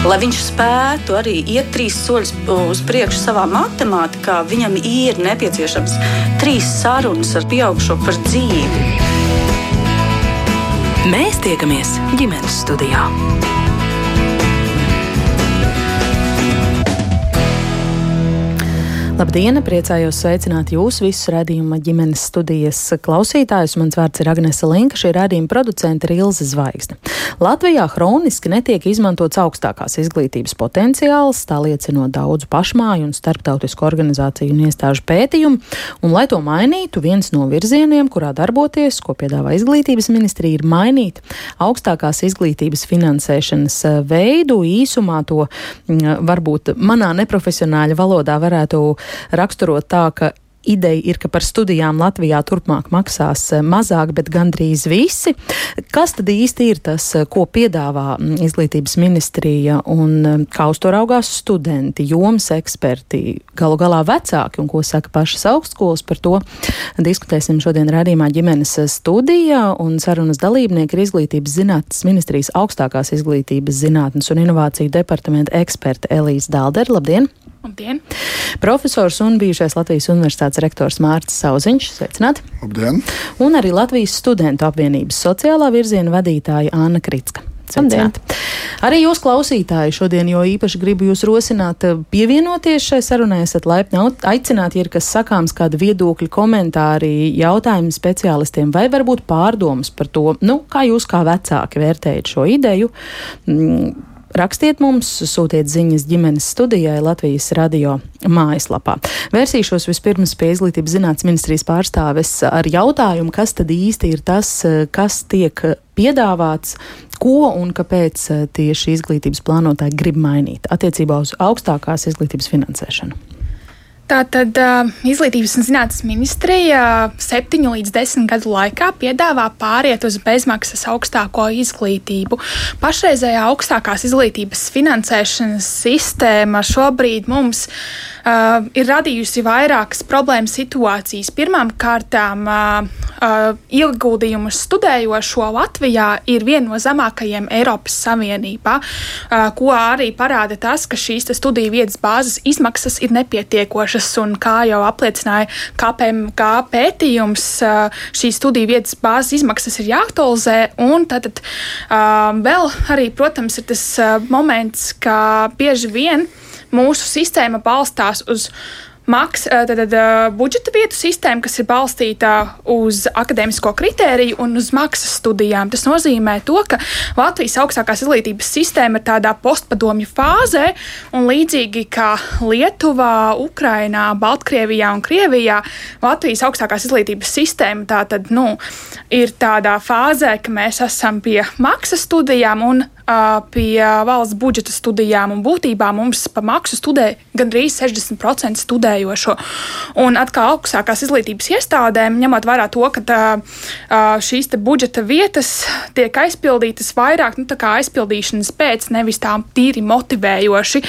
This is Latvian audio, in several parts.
Lai viņš spētu arī iet trīs soļus uz priekšu savā matemātikā, viņam ir nepieciešams trīs sarunas ar pieaugušo par dzīvi. Mēs tiekamies ģimenes studijā. Labdien! Priecājos sveicināt jūs visus redzējuma ģimenes studijas klausītājus. Mans vārds ir Agnese Linka, šī redzējuma producente ir Ilze Zvaigzne. Latvijā hroniski netiek izmantots augstākās izglītības potenciāls, tā liecina daudzu pašmāju un starptautisku organizāciju un iestāžu pētījumu. Un, lai to mainītu, viens no virzieniem, kurā darboties, ko piedāvā izglītības ministrija, ir mainīt augstākās izglītības finansēšanas veidu. Īsumā to varbūt manā neprofesionāļa valodā varētu raksturot tā, ka ideja ir, ka par studijām Latvijā turpmāk maksās eh, mazāk, bet gandrīz visi. Kas tad īsti ir tas, eh, ko piedāvā mm, izglītības ministrija un eh, kā uz to raugās studenti, jomas eksperti, galu galā vecāki un ko saka pašas augstskolas par to? Diskutēsim šodien rādījumā ģimenes studijā un sarunas dalībnieki ir izglītības zinātnes ministrijas augstākās izglītības zinātnes un inovāciju departamenta eksperta Elīze Dāldera. Labdien! Labdien! Profesors un bijušais Latvijas Universitātes rektors Mārcis Sauziņš, sveicināti! Labdien! Un arī Latvijas studentu apvienības sociālā virziena vadītāja Anna Kritska. Sveicināti. Arī jūs, klausītāji, šodien jo īpaši gribu jūs rosināt eh, pievienoties šai sarunai. Esat laipni aicināti, ja ir kas sakāms, kāda viedokļa komentāri, jautājumi speciālistiem, vai varbūt pārdomas par to, nu, kā jūs kā vecāki vērtējat šo ideju. Mm, Rakstiet mums, sūtiet ziņas ģimenes studijai Latvijas radio mājaslapā. Vērsīšos vispirms pie izglītības zinātnes ministrijas pārstāves ar jautājumu, kas tad īsti ir tas, kas tiek piedāvāts, ko un kāpēc tieši izglītības plānotāji grib mainīt attiecībā uz augstākās izglītības finansēšanu. Tātad Izglītības un zinātnes ministrija septiņu līdz desmit gadu laikā piedāvā pāriet uz bezmaksas augstāko izglītību. Pašreizējā augstākās izglītības finansēšanas sistēma šobrīd mums uh, ir radījusi vairākas problēmu situācijas. Pirmkārt, uh, uh, ieguldījumus studējošo Latvijā ir viena no zemākajiem Eiropas Savienībā, uh, ko arī parāda tas, ka šīs studiju vietas bāzes izmaksas ir nepietiekošas. Un, kā jau apliecināja KPMG pētījums, šīs studiju vietas bāzes izmaksas ir jāaktualizē. Un tad vēl arī, protams, ir tas moments, ka bieži vien mūsu sistēma balstās uz maks, tad, tad, budžeta vietu sistēma, kas ir balstīta uz akadēmisko kritēriju un uz maksas studijām. Tas nozīmē to, ka Latvijas augstākās izglītības sistēma ir tādā postpadomju fāzē, un līdzīgi kā Lietuvā, Ukrainā, Baltkrievijā un Krievijā, Latvijas augstākās izglītības sistēma tātad, nu, ir tādā fāzē, ka mēs esam pie maksas studijām un pie valsts budžeta studijām, un būtībā mums pa maksu studē gandrīz 60% studējošo. Un atkal augstākās izglītības iestādēm, ņemot vērā to, ka tā, šīs budžeta vietas tiek aizpildītas vairāk nu, aizpildīšanas pēc, nevis tā tīri motivējoši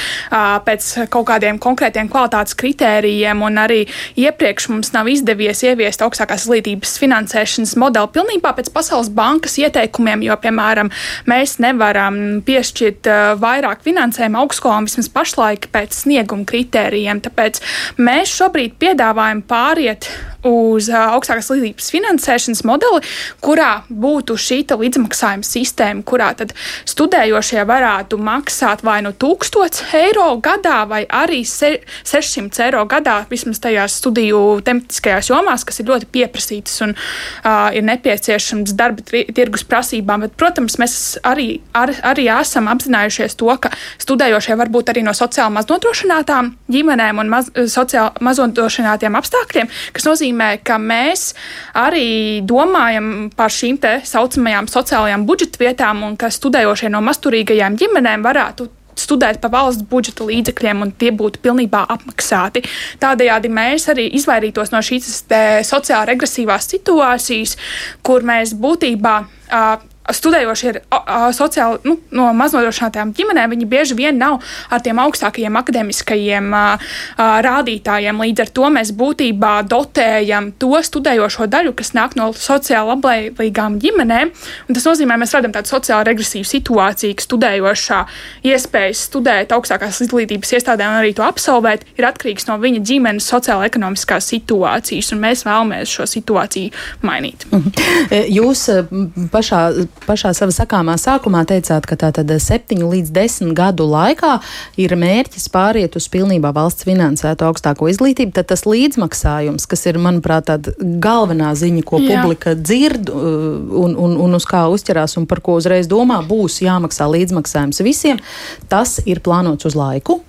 pēc kaut kādiem konkrētiem kvalitātes kritērijiem, un arī iepriekš mums nav izdevies ieviest augstākās izglītības finansēšanas modeli pilnībā pēc Pasaules bankas ieteikumiem, jo, piemēram, mēs nevaram um, piešķirt uh, vairāk finansējumu augstskolām vismaz pašlaik pēc snieguma kritērijiem. Tāpēc mēs šobrīd piedāvājam pāriet uz augstākās izglītības finansēšanas modeli, kurā būtu šī līdzmaksājuma sistēma, kurā tad studējošie varētu maksāt vai nu 1000 eiro gadā, vai arī 600 eiro gadā, vismaz tajās studiju tematiskajās jomās, kas ir ļoti pieprasītas un uh, ir nepieciešams darba tirgus prasībām. Bet, protams, mēs arī, ar, arī esam apzinājušies to, ka studējošie var būt arī no sociāli maznodrošinātām ģimenēm un maz, sociāli maznodrošinātiem apstākļiem, kas nozīmē, nozīmē, ka mēs arī domājam par šīm tā saucamajām sociālajām budžeta vietām, un ka studējošie no masturīgajām ģimenēm varētu studēt pa valsts budžeta līdzekļiem, un tie būtu pilnībā apmaksāti. Tādējādi mēs arī izvairītos no šīs sociāli regresīvās situācijas, kur mēs būtībā uh, studējošie ir sociāli nu, no maznodrošinātām ģimenēm, viņi bieži vien nav ar tiem augstākajiem akadēmiskajiem rādītājiem. Līdz ar to mēs būtībā dotējam to studējošo daļu, kas nāk no sociāli labvēlīgām ģimenēm. Tas nozīmē, ka mēs redzam tādu sociāli regresīvu situāciju, ka studējošā iespējas studēt augstākās izglītības iestādē un arī to absolvēt ir atkarīgs no viņa ģimenes sociāla-ekonomiskās situācijas, un mēs vēlamies šo situāciju mainīt. Mhm. Jūs pašā pašā savā sakāmā sākumā teicāt, ka tātad septiņu līdz desmit gadu laikā ir mērķis pāriet uz pilnībā valsts finansētu augstāko izglītību, tad tas līdzmaksājums, kas ir, manuprāt, tāda galvenā ziņa, ko Jā. publika dzird uh, un, un, un uz kā uzķerās un par ko uzreiz domā, būs jāmaksā līdzmaksājums visiem, tas ir plānots uz laiku.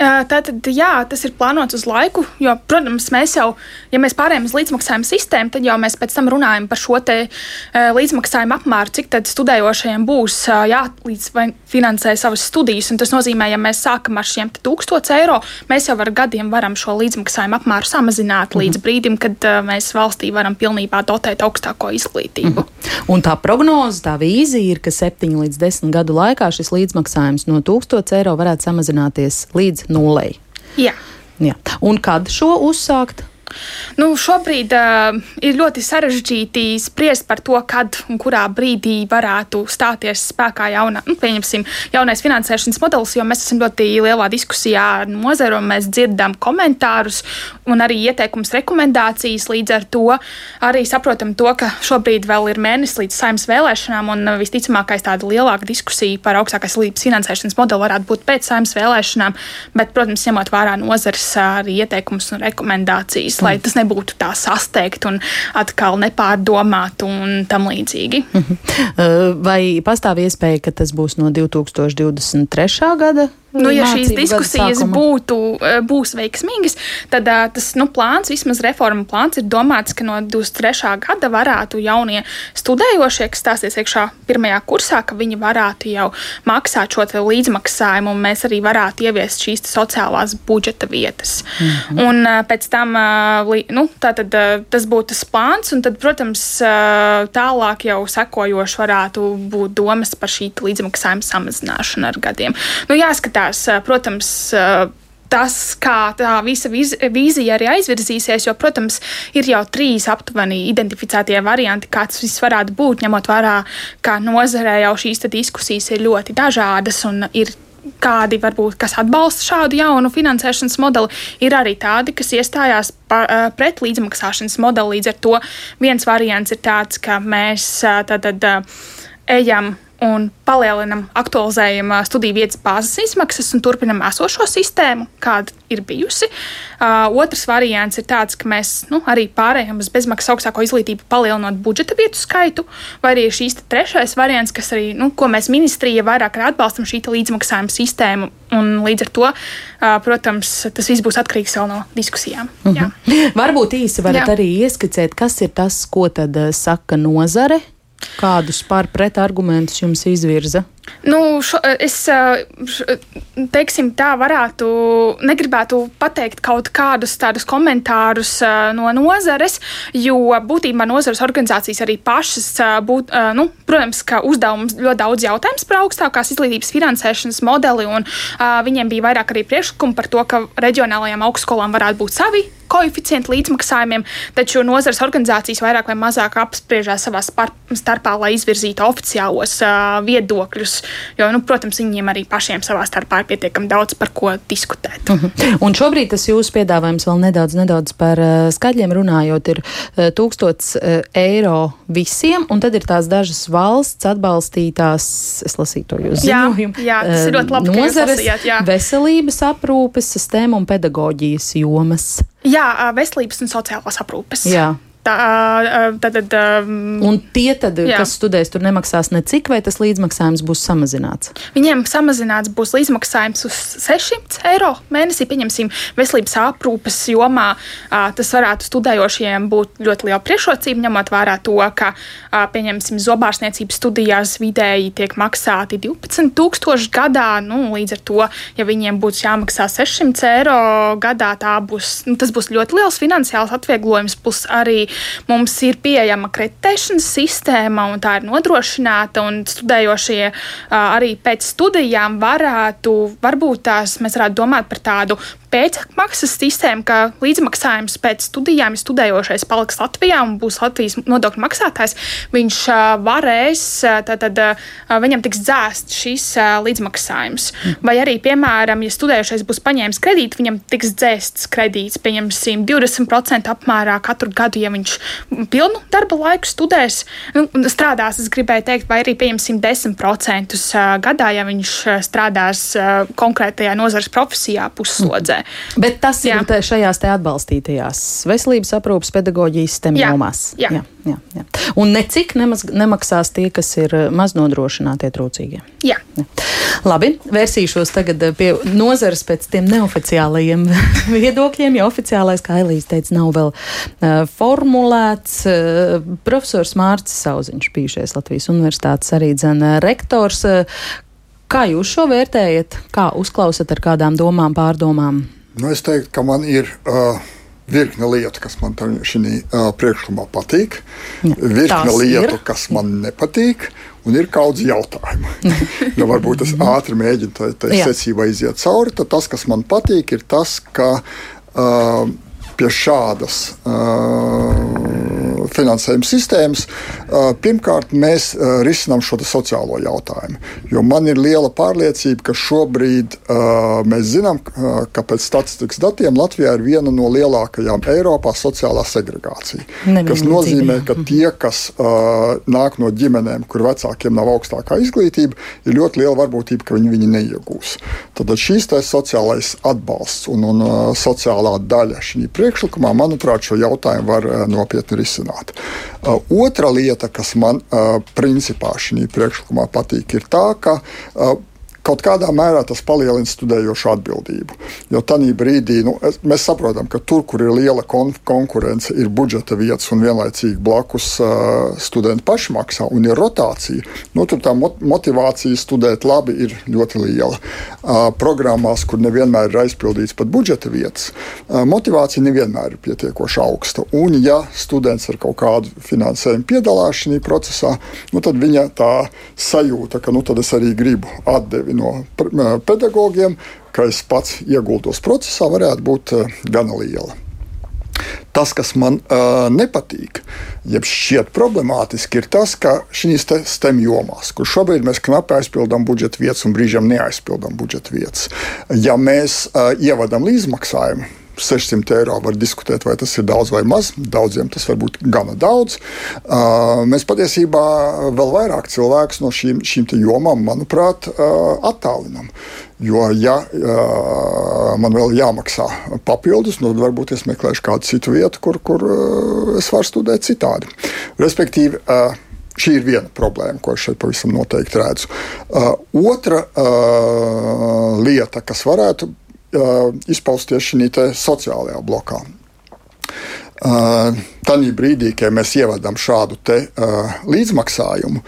Tātad, jā, tas ir plānots uz laiku, jo, protams, mēs jau, ja mēs pārējām uz līdzmaksājumu sistēmu, tad jau mēs pēc tam runājam par šo te līdzmaksājumu apmēru, cik tad studējošajiem būs jālīdzfinansē savas studijas. Un tas nozīmē, ja mēs sākam ar šiem 1000 eiro, mēs jau ar gadiem varam šo līdzmaksājumu apmēru samazināt mhm. līdz brīdim, kad mēs valstī varam pilnībā dotēt augstāko izglītību. Mhm. Un tā prognoze, tā vīzija ir, ka 7 līdz 10 gadu laikā šis līdzmaksājums no 1000 eiro varētu samazināties līdz nulei. Jā. Jā. Un kad šo uzsākt? Nu, šobrīd uh, ir ļoti sarežģīti spriest par to, kad un kurā brīdī varētu stāties spēkā jauna, nu, jaunais finansēšanas modelis, jo mēs esam ļoti lielā diskusijā ar nozaru un mēs dzirdam komentārus un arī ieteikumus, rekomendācijas. Līdz ar to arī saprotam to, ka šobrīd vēl ir mēnesis līdz saimnes vēlēšanām un visticamākais tāda lielāka diskusija par augstākās līdzības finansēšanas modeli varētu būt pēc saimnes vēlēšanām, bet, protams, ņemot vērā nozares arī ieteikumus un rekomendācijas lai tas nebūtu tā sasteigt un atkal nepārdomāt un tam līdzīgi. Mhm. Vai pastāv iespēja, ka tas būs no 2023. gada? Nu, ja šīs diskusijas būtu, eh, būs veiksmīgas, tad uh, tas nu, plāns, vismaz reforma plāns, ir domāts, ka no 23. gada varētu jaunie studējošie, kas stāsies iekšā pirmajā kursā, ka viņi varētu jau maksāt šo līdzmaksājumu, un mēs arī varētu ieviest šīs sociālās budžeta vietas. Mm -hmm. Un uh, pēc tam nu, uh, tas būtu tas plāns, un tad, protams, tālāk jau sekojoši varētu būt domas par šī līdzmaksājuma samazināšanu ar gadiem. Nu, jāskatās, skatās, protams, tas, kā tā visa vīzija arī aizvirzīsies, jo, protams, ir jau trīs aptuveni identificētie varianti, kāds viss varētu būt, ņemot vērā, ka nozarē jau šīs diskusijas ir ļoti dažādas un ir. Kādi varbūt, kas atbalsta šādu jaunu finansēšanas modeli, ir arī tādi, kas iestājās par, pret līdzmaksāšanas modeli. Līdz ar to viens variants ir tāds, ka mēs tad, tad ejam un palielinam, aktualizējam studiju vietas bāzes izmaksas un turpinam esošo sistēmu, kāda ir bijusi. Uh, otrs variants ir tāds, ka mēs nu, arī pārējām uz bezmaksas augstāko izglītību, palielinot budžeta vietu skaitu, vai arī šīs trešais variants, kas arī, nu, ko mēs ministrija vairāk atbalstam, šī līdzmaksājuma sistēma. Un līdz ar to, uh, protams, tas viss būs atkarīgs no diskusijām. Mm -hmm. Varbūt īsi varat Jā. arī ieskicēt, kas ir tas, ko tad saka nozare Kādus pārpret argumentus jums izvirza? Nu, šo, es teiksim, tā varētu, negribētu pateikt kaut kādus tādus komentārus no nozares, jo būtībā nozares organizācijas arī pašas, būt, nu, protams, ka uzdevums ļoti daudz jautājums par augstākās izglītības finansēšanas modeli, un viņiem bija vairāk arī priekšlikumi par to, ka reģionālajām augstskolām varētu būt savi koeficienti līdzmaksājumiem, taču nozares organizācijas vairāk vai mazāk apspriežās savā starpā, lai izvirzītu oficiālos uh, viedokļus jo, nu, protams, viņiem arī pašiem savā starpā ir pietiekami daudz par ko diskutēt. Uh mhm. -huh. Un šobrīd tas jūsu piedāvājums vēl nedaudz, nedaudz par uh, skaļiem runājot, ir uh, tūkstots uh, eiro visiem, un tad ir tās dažas valsts atbalstītās, es lasīju to jūs ziņojumu, jā, jā, tas ir ļoti labi, nozares, lasījāt, jā. veselības aprūpes, sistēma un pedagoģijas jomas. Jā, veselības un sociālās aprūpes. Jā. Tā, tad, tad, un tie, tad, jā. kas studēs, tur nemaksās necik, vai tas līdzmaksājums būs samazināts? Viņiem samazināts būs līdzmaksājums uz 600 eiro mēnesī. Pieņemsim, veselības aprūpes jomā tas varētu studējošiem būt ļoti liela priekšrocība, ņemot vērā to, ka, pieņemsim, zobārstniecības studijās vidēji tiek maksāti 12,000 gadā. Nu, līdz ar to, ja viņiem būs jāmaksā 600 eiro gadā, būs, nu, tas būs ļoti liels finansiāls atvieglojums, plus arī Mums ir pieejama kreditēšanas sistēma, un tā ir nodrošināta. Studējošie arī pēc studijām varētu, varbūt tās mēs varētu domāt par tādu pēcmaksas sistēmu, ka līdzmaksājums pēc studijām, ja studējošais paliks Latvijā un būs Latvijas nodokļu maksātājs, viņš varēs, tad, tad viņam tiks dzēsts šis līdzmaksājums. Vai arī, piemēram, ja studējošais būs paņēmis kredītu, viņam tiks dzēsts kredīts, pieņemsim, 20% apmērā katru gadu, ja viņš pilnu darba laiku studēs, nu, strādās, es gribēju teikt, vai arī, pieņemsim, 10% gadā, ja viņš strādās konkrētajā nozares profesijā pusslodzē. Nē. Bet tas jā. ir te šajās te atbalstītajās veselības aprūpas pedagoģijas jomās. Jā. Jā. Jā, jā. Un necik nemaz, nemaksās tie, kas ir eh, maznodrošinātie trūcīgie. Jā. jā. Labi, vērsīšos tagad eh, pie nozares pēc tiem neoficiālajiem viedokļiem, jo oficiālais, kā Elīze teica, nav vēl uh, formulēts. Uh, profesors Mārcis Sauziņš, bijušais Latvijas universitātes arī dzene rektors. Uh, Kā jūs šo vērtējat? Kā uzklausat ar kādām domām, pārdomām? Nu, es teiktu, ka man ir. Uh, virkne lietu, kas man šajā uh, priekšlikumā patīk, ja, virkne lietu, ir. kas man nepatīk, un ir kaudz jautājumu. nu, varbūt es ātri mēģinu tai secībā iziet cauri. Tad tas, kas man patīk, ir tas, ka uh, pie šādas. Uh, finansējuma sistēmas, pirmkārt mēs risinām šo sociālo jautājumu. Jo man ir liela pārliecība, ka šobrīd mēs zinām, ka pēc statistikas datiem Latvijā ir viena no lielākajām Eiropā sociālā segregācija. Tas nozīmē, ka tie, kas nāk no ģimenēm, kur vecākiem nav augstākā izglītība, ir ļoti liela varbūtība, ka viņi viņu neiegūs. Tad šīs sociālais atbalsts un, un sociālā daļa šī priekšlikumā, manuprāt, šo jautājumu var nopietni risināt risināt. Uh, otra lieta, kas man uh, principā šī priekšlikumā patīk, ir tā, ka uh, kaut kādā mērā tas palielina studējošu atbildību. Jo tajā brīdī nu, mēs saprotam, ka tur, kur ir liela kon konkurence, ir budžeta vietas un vienlaicīgi blakus uh, studenti paši maksā un ir rotācija. Nu, tur tā mot motivācija studēt labi ir ļoti liela. Uh, programmās, kur nevienmēr ir aizpildīts pat budžeta vietas, uh, motivācija nevienmēr ir pietiekoši augsta. Un, ja students ar kaut kādu finansējumu piedalās šajā procesā, nu, tad viņa tā sajūta, ka nu, es arī gribu atdevi no pedagogiem, ka es pats ieguldos procesā, varētu būt gana liela. Tas, kas man uh, nepatīk, jeb šķiet problemātiski, ir tas, ka šīs STEM jomās, kur šobrīd mēs knapi aizpildām budžeta vietas un brīžiem neaizpildām budžeta vietas, ja mēs uh, ievadam līdzmaksājumu 600 eiro var diskutēt, vai tas ir daudz vai maz. Daudziem tas var būt gana daudz. Uh, mēs patiesībā vēl vairāk cilvēkus no šīm, šīm jomām, manuprāt, uh, attālinam. Jo, ja uh, man vēl jāmaksā papildus, nu, tad varbūt es meklēšu kādu citu vietu, kur, kur uh, es varu studēt citādi. Respektīvi, uh, šī ir viena problēma, ko es šeit pavisam noteikti redzu. Uh, otra uh, lieta, kas varētu izpausties šajā sociālajā blokā. Uh, Tanī brīdī, kad mēs ievedam šādu te, uh, līdzmaksājumu,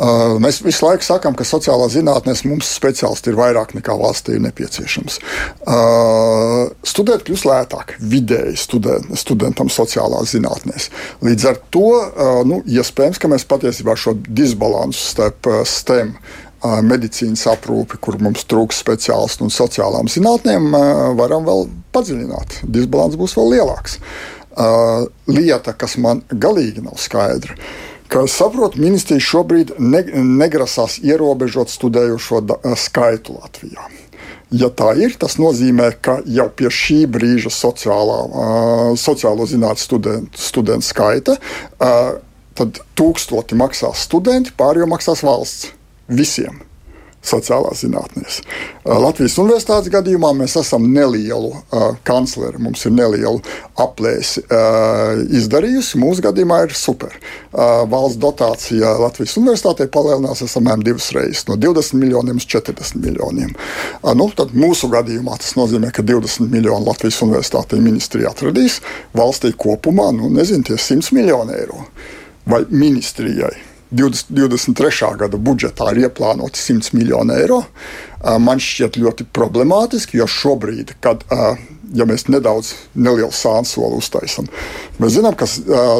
Uh, mēs visu laiku sakām, ka sociālā zinātnē mums speciālisti ir vairāk nekā valstī ir nepieciešams. Uh, studēt kļūst lētāk vidēji student, studentam sociālās zinātnēs. Līdz ar to uh, nu, iespējams, ka mēs patiesībā šo disbalansu starp STEM medicīnas aprūpi, kur mums trūks speciālistu un sociālām zinātnēm, varam vēl padziļināt. Disbalans būs vēl lielāks. Lieta, kas man galīgi nav skaidra, ka saprotu, ministrija šobrīd ne, negrasās ierobežot studējošo skaitu Latvijā. Ja tā ir, tas nozīmē, ka jau pie šī brīža sociālā, uh, sociālo zinātņu studentu, studentu skaita, uh, tad tūkstoti maksās studenti, pārējo maksās valsts visiem sociālās zinātnēs. Latvijas universitātes gadījumā mēs esam nelielu uh, kancleri, mums ir nelielu aplēsi uh, izdarījusi. Mūsu gadījumā ir super. Uh, valsts dotācija Latvijas universitātei palielinās apmēram divas reizes, no 20 miljoniem uz 40 miljoniem. Uh, nu, tad mūsu gadījumā tas nozīmē, ka 20 miljonu Latvijas universitātei ministrija atradīs valstī kopumā, nu, nezinu, tie 100 miljoni eiro vai ministrijai 20, 23. gada budžetā ir ieplānoti 100 miljoni eiro. Man šķiet ļoti problemātiski, jo šobrīd, kad ja mēs nedaudz nelielu sānsoli uztaisām. Mēs zinām, ka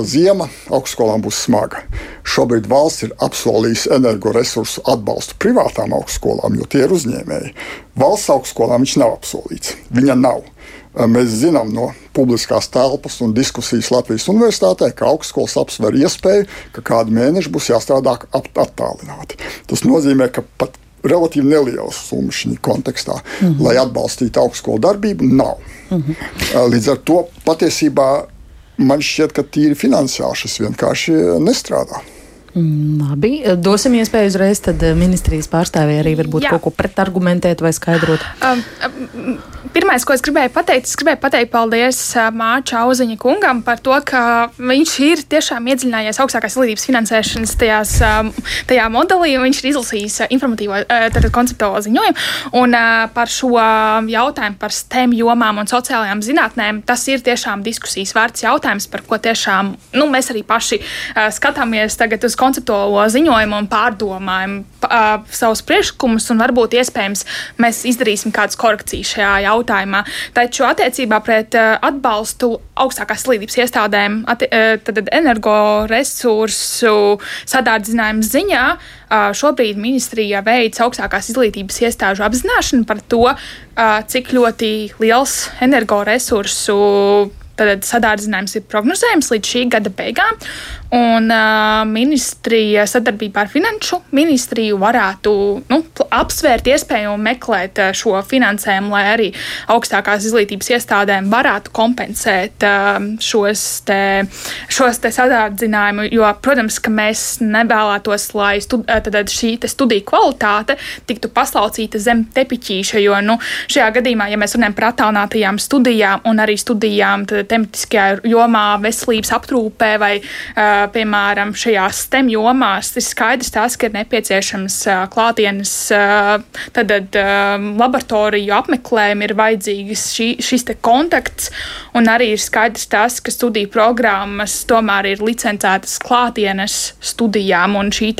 ziema augstskolām būs smaga. Šobrīd valsts ir apsolījusi energoresursu atbalstu privātām augstskolām, jo tie ir uzņēmēji. Valsts augstskolām viņš nav apsolīts. Viņa nav. Uh, mēs zinām no publiskās telpas un diskusijas Latvijas universitātē, ka augstskolas apsver iespēju, ka kādu mēnešu būs jāstrādā attālināti. Tas nozīmē, ka pat relatīvi nelielas summas šī kontekstā, mm -hmm. lai atbalstītu augstskolu darbību, nav. Mm -hmm. Līdz ar to patiesībā man šķiet, ka tīri finansiāli šis vienkārši nestrādā. Mm, labi, dosim iespēju uzreiz ministrijas pārstāvjai arī varbūt Jā. kaut ko pretargumentēt vai skaidrot. Um, um, Pirmais, ko es gribēju pateikt, es gribēju pateikt paldies Māča Auziņa kungam par to, ka viņš ir tiešām iedziļinājies augstākās izglītības finansēšanas tajās, tajā modelī, un viņš ir izlasījis informatīvo, tātad konceptuālo ziņojumu. Un par šo jautājumu par STEM jomām un sociālajām zinātnēm, tas ir tiešām diskusijas vērts jautājums, par ko tiešām nu, mēs arī paši skatāmies tagad uz konceptuālo ziņojumu un pārdomājam savus priekšlikumus, un varbūt iespējams mēs izdarīsim kādas korekcijas šajā jautājumā. Taču attiecībā pret eh, atbalstu augstākās izglītības iestādēm, atti, eh, tad energoresursu sadārdzinājuma ziņā eh, šobrīd ministrija veic augstākās izglītības iestāžu apzināšanu par to, cik ļoti liels energoresursu sadārdzinājums ir prognozējams līdz šī gada beigām, un uh, ministrija sadarbībā ar Finanšu ministriju varētu nu, apsvērt iespēju meklēt šo finansējumu, lai arī augstākās izglītības iestādēm varētu kompensēt uh, šos, te, šos te sadārdzinājumu, jo, protams, ka mēs nevēlētos, lai stud, tad šī studiju kvalitāte tiktu paslaucīta zem tepiķīša, jo nu, šajā gadījumā, ja mēs runājam par attālinātajām studijām un arī studijām, tematiskajā jomā, veselības aprūpē vai, uh, piemēram, šajās STEM jomās, ir skaidrs tas, ka ir nepieciešams klātienes tad, laboratoriju apmeklējumi, ir vajadzīgs šī, šis kontakts, un arī ir skaidrs tas, ka studiju programmas tomēr ir licencētas klātienes studijām, un šī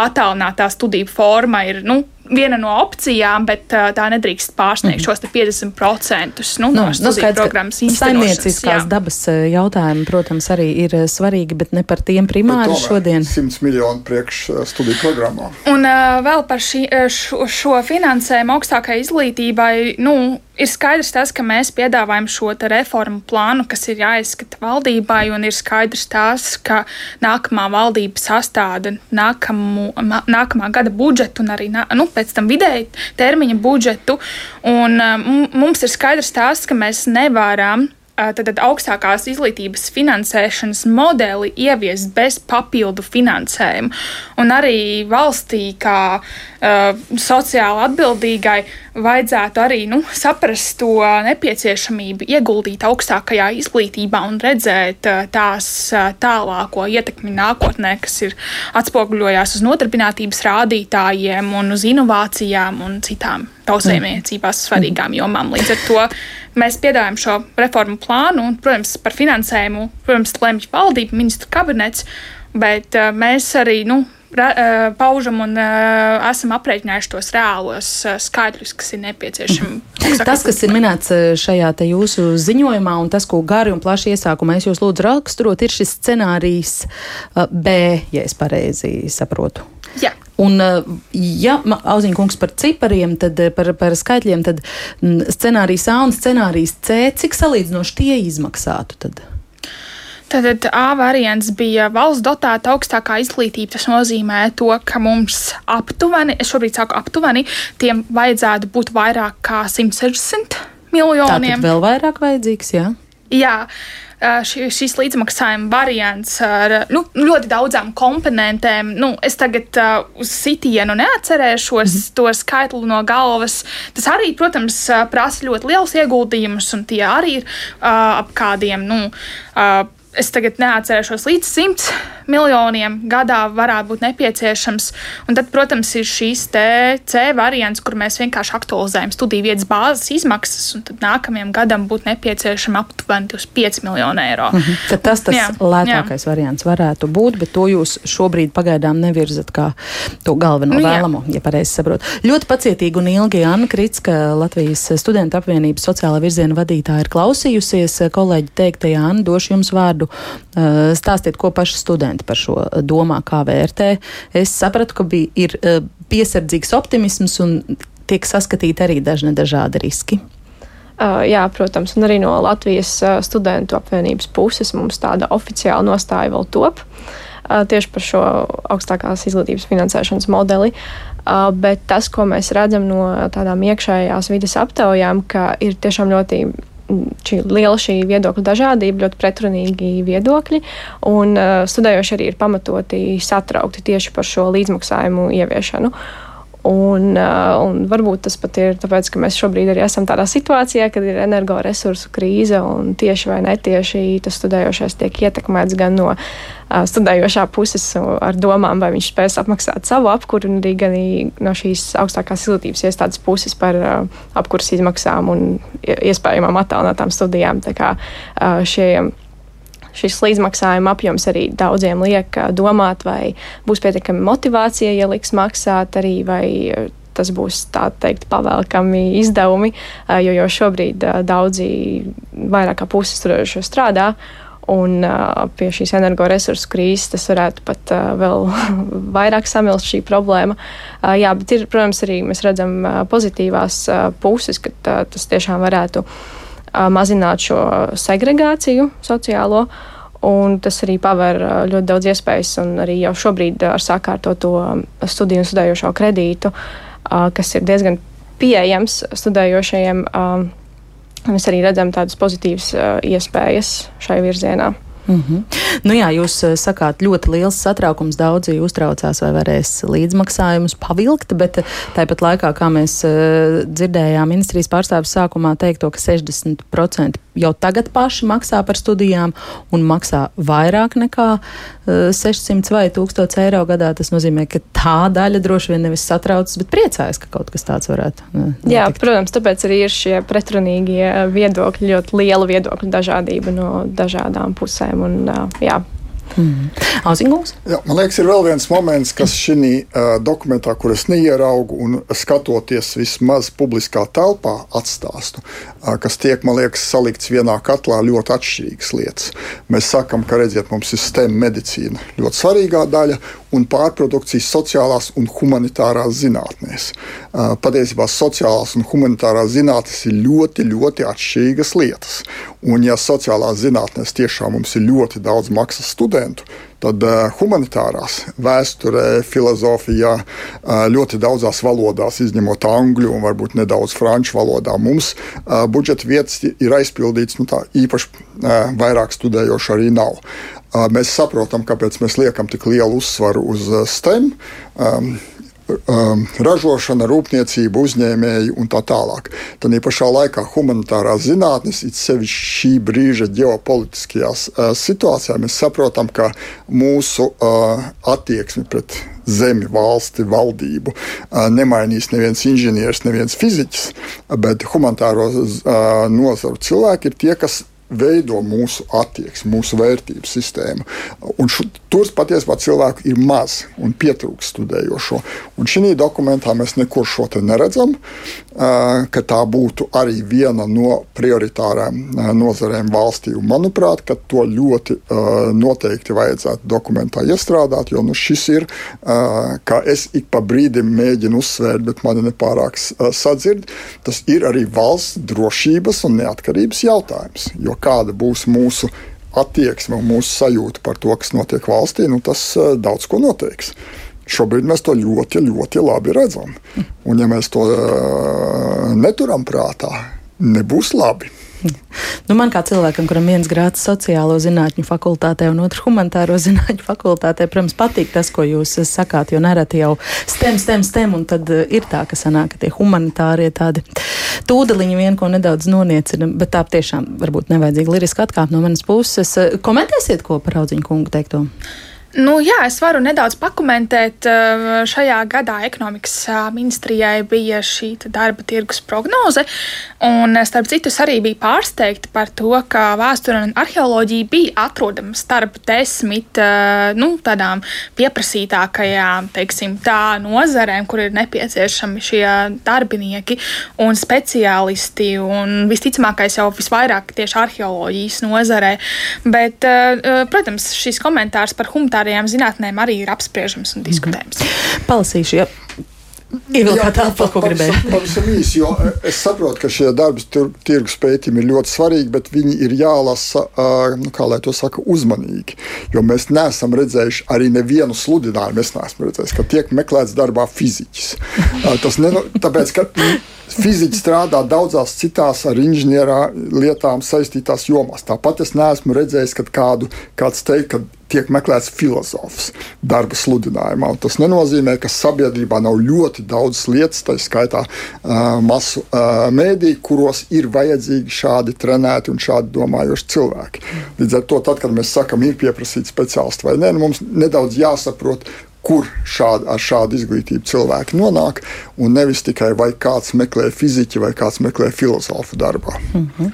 attālinātā studiju forma ir, nu, viena no opcijām, bet uh, tā nedrīkst pārsniegt mm. šos 50% nu, nu, no studiju nu, programmas īstenošanas. Saimnieciskās dabas jautājumi, protams, arī ir svarīgi, bet ne par tiem primāri šodien. 100 miljonu priekš studiju programmā. Un uh, vēl par šī, šo, šo finansējumu augstākai izglītībai, nu, ir skaidrs tas, ka mēs piedāvājam šo reformu plānu, kas ir jāizskata valdībai, un ir skaidrs tas, ka nākamā valdība sastāda nākamu, nākamā gada budžetu un arī nu, pēc tam vidēji termiņa budžetu. Un, mums ir skaidrs tas, ka mēs nevaram tad, tad augstākās izglītības finansēšanas modeli ieviest bez papildu finansējuma. Un arī valstī, kā uh, sociāli atbildīgai, vajadzētu arī nu, saprast to nepieciešamību ieguldīt augstākajā izglītībā un redzēt uh, tās uh, tālāko ietekmi nākotnē, kas ir atspoguļojās uz nodarbinātības rādītājiem un uz inovācijām un citām tautsēmniecībās svarīgām jomām. Līdz ar to mēs piedāvājam šo reformu plānu, un, protams, par finansējumu, protams, lemj valdība, ministru kabinets, bet uh, mēs arī nu, paužam un uh, esam aprēķinājuši tos reālos uh, skaitļus, kas ir nepieciešami. Mhm. Tas, kas ir minēts šajā jūsu ziņojumā, un tas, ko gari un plaši iesākumā es jūs lūdzu raksturot, ir šis scenārijs uh, B, ja es pareizi saprotu. Jā. Un, ja Auziņa kungs par cipariem, tad par, par skaitļiem, tad scenārijs A un scenārijs C, cik salīdzinoši tie izmaksātu? Tad? Tātad A variants bija valsts dotēta augstākā izglītība. Tas nozīmē to, ka mums aptuveni, es šobrīd saku aptuveni, tiem vajadzētu būt vairāk kā 160 miljoniem. Tātad vēl vairāk vajadzīgs, jā? Jā šis līdzmaksājuma variants ar nu, ļoti daudzām komponentēm. Nu, es tagad uh, uz sitienu neatcerēšos mm -hmm. to skaitli no galvas. Tas arī, protams, prasa ļoti liels ieguldījumus, un tie arī ir uh, ap kādiem. Nu, uh, es tagad neatcerēšos līdz 100 miljoniem gadā varētu būt nepieciešams. Un tad, protams, ir šīs C variants, kur mēs vienkārši aktualizējam studiju vietas bāzes izmaksas, un tad nākamajam gadam būtu nepieciešama aptuveni 5 miljoni eiro. Mm -hmm. Tad tas tas jā, lētākais jā. variants varētu būt, bet to jūs šobrīd pagaidām nevirzat kā to galveno nu, vēlamo, jā. ja pareizi saprotu. Ļoti pacietīgi un ilgi Anna Kritska, Latvijas studentu apvienības sociālā virziena vadītāja, ir klausījusies kolēģi teiktajā. Anna, došu jums vārdu vārdu. Eh, stāstiet, ko paši studenti par šo domā, kā vērtē. Es sapratu, ka bija, ir eh, piesardzīgs optimisms un tiek saskatīti arī dažni dažādi riski. Uh, jā, protams, un arī no Latvijas uh, studentu apvienības puses mums tāda oficiāla nostāja vēl top uh, tieši par šo augstākās izglītības finansēšanas modeli. Bet tas, ko mēs redzam no tādām iekšējās vidas aptaujām, ka ir tiešām ļoti šī liela šī viedokļu dažādība, ļoti pretrunīgi viedokļi, un uh, studējoši arī ir pamatoti satraukti tieši par šo līdzmaksājumu ieviešanu. Uh, un varbūt tas pat ir tāpēc, ka mēs šobrīd arī esam tādā situācijā, kad ir energoresursu krīze un tieši vai netieši tas studējošais tiek ietekmēts gan no uh, studējošā puses ar domām, vai viņš spēs apmaksāt savu apkuru, un arī gan no šīs augstākās izglītības iestādes puses par uh, apkuras izmaksām un iespējamām attālinātām studijām. Tā kā uh, šie šis līdzmaksājuma apjoms arī daudziem liek domāt, vai būs pietiekami motivācija, ja liks maksāt arī, vai tas būs teikt pavēlkami izdevumi, jo jau šobrīd daudzi vairāk kā pusi studējušo strādā. Un pie šīs energoresursu krīzes tas varētu pat vēl vairāk samilst šī problēma. Jā, bet ir, protams, arī mēs redzam pozitīvās puses, ka tas tiešām varētu uh, mazināt šo segregāciju sociālo. Un tas arī paver ļoti daudz iespējas, un arī jau šobrīd ar sakārtoto studiju un studējošo kredītu, kas ir diezgan pieejams studējošajiem, mēs arī redzam tādas pozitīvas iespējas šai virzienā. Mm -hmm. nu jā, jūs eh, sakāt, ļoti liels satraukums. Daudzi uztraucās, vai varēs līdzmaksājumus pavilkt, bet eh, tāpat laikā, kā mēs uh, dzirdējām, ministrijas pārstāvis sākumā teikto, ka 60% jau tagad paši maksā par studijām un maksā vairāk nekā uh, 600 vai 1000 eiro gadā. Tas nozīmē, ka tā daļa droši vien nevis satraucas, bet priecājas, ka kaut kas tāds varētu notikt. Jā, protams, tāpēc arī ir šie pretrunīgie viedokļi, ļoti liela viedokļu dažādība no dažādām pusēm. Un, jā, Mm. Auzingungs? Jā, man liekas, ir vēl viens moments, kas šī uh, dokumentā, kur es neieraugu un skatoties vismaz publiskā telpā, atstāstu, uh, kas tiek, man liekas, salikts vienā katlā ļoti atšķirīgas lietas. Mēs sakām, ka redziet, mums ir STEM medicīna ļoti svarīgā daļa un pārprodukcijas sociālās un humanitārās zinātnēs. Uh, patiesībā sociālās un humanitārās zinātnes ir ļoti, ļoti atšķirīgas lietas. Un, ja sociālās zinātnēs tiešām mums ir ļoti daudz maksas studentu, tad uh, humanitārās, vēsturē, filozofijā, uh, ļoti daudzās valodās, izņemot angļu un varbūt nedaudz franču valodā, mums uh, budžeta vietas ir aizpildītas. Nu, tā, īpaši vairāk studējoši arī nav. Mēs saprotam, kāpēc mēs liekam tik lielu uzsvaru uz STEM. Um, um, ražošana, rūpniecība, uzņēmēji un tā tālāk. Tad pašā laikā humanitārās zinātnes, it sevišķi šī brīža ģeopolitiskajās uh, situācijā, mēs saprotam, ka mūsu uh, attieksme pret zemi, valsti, valdību uh, nemainīs neviens inženieris, neviens fiziķis, bet humanitāro uh, nozaru cilvēki ir tie, kas veido mūsu attieksmi, mūsu vērtību sistēmu. Un šu, tur patiesībā cilvēku ir maz un pietrūkst studējošo. Un šī dokumentā mēs neko šo neredzam, ka tā būtu arī viena no prioritārām nozarēm valstī. Un manuprāt, to ļoti noteikti vajadzētu dokumentā iestrādāt, jo nu, šis ir, kā es ik pa brīdim mēģinu uzsvērt, bet mani nepārāk sadzird, tas ir arī valsts drošības un neatkarības jautājums. Jo kāda būs mūsu attieksme un mūsu sajūta par to, kas notiek valstī, nu, tas uh, daudz ko noteiks. Šobrīd mēs to ļoti, ļoti labi redzam. Un, ja mēs to uh, neturam prātā, nebūs labi. Nu, man kā cilvēkam, kuram viens grāds sociālo zinātņu fakultātē un otrs humanitāro zinātņu fakultātē, protams, patīk tas, ko jūs sakāt, jo nereti jau stem, stem, stem, un tad eh, ir tā, ka sanāk, ka tie humanitārie tādi tūdeliņu vien ko nedaudz noniecina, bet tā tiešām varbūt nevajadzīgi liriski atkāpt no manas puses. Komentēsiet, ko par audziņu kungu teikto? Nu, jā, es varu nedaudz pakomentēt. Šajā gadā ekonomikas ministrijai bija šī darba tirgus prognoze. Un, starp citu, es arī biju pārsteigta par to, ka vēsture un arheoloģija bija atrodama starp desmit nu, tādām pieprasītākajām teiksim, tā, nozarēm, kur ir nepieciešami šie darbinieki un speciālisti. Un visticamākais jau visvairāk tieši arheoloģijas nozarē. Bet, protams, šis komentārs par humanitāru humanitārajām zinātnēm arī ir apspriežams un diskutējams. Palasīšu, ja Ievilkāt telpā, ko gribēju. Pavisam īsi, jo e, es saprotu, ka šie darbi tirgus pētījumi ir ļoti svarīgi, bet viņi ir jālasa, nu, kā lai to saka, uzmanīgi. Jo mēs neesam redzējuši arī nevienu sludinājumu. Es neesmu redzējis, ka tiek meklēts darbā fiziķis. Tas ne, tāpēc, ka Fiziķi strādā daudzās citās ar inženierā lietām saistītās jomās. Tāpat es neesmu redzējis, kad kādu, kāds teikt, ka tiek meklēts filozofs darba sludinājumā. Tas nenozīmē, ka sabiedrībā nav ļoti daudz lietas, tā skaitā masu mēdī, kuros ir vajadzīgi šādi trenēti un šādi domājoši cilvēki. Līdz ar to, tad, kad mēs sakam, ir pieprasīti speciālisti vai nē, nu mums nedaudz jāsaprot, kur šādi, ar šādu izglītību cilvēki nonāk, un nevis tikai vai kāds meklē fiziķi vai kāds meklē filozofu darbā. Mm -hmm.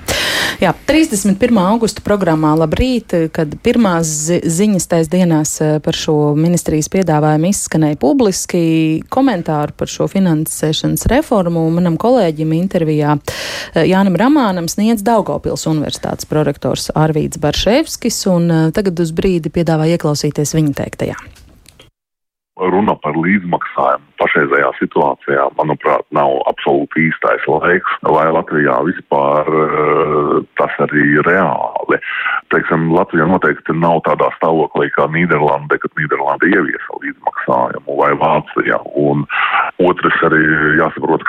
Jā, 31. augusta programmā Labrīt, kad pirmās ziņas tais dienās eh, par šo ministrijas piedāvājumu izskanēja publiski, komentāru par šo finansēšanas reformu manam kolēģim intervijā eh, Jānim Ramānam sniedz Daugopils universitātes prorektors Arvīts Barševskis, un eh, tagad uz brīdi piedāvā ieklausīties viņa teiktajā runa par līdzmaksājumu pašreizējā situācijā, manuprāt, nav absolūti īstais laiks, lai Latvijā vispār uh, tas arī reāli. Teiksim, Latvija noteikti nav tādā stāvoklī kā Nīderlanda, kad Nīderlanda ieviesa līdzmaksājumu vai Vācija. Un otrs arī jāsaprot,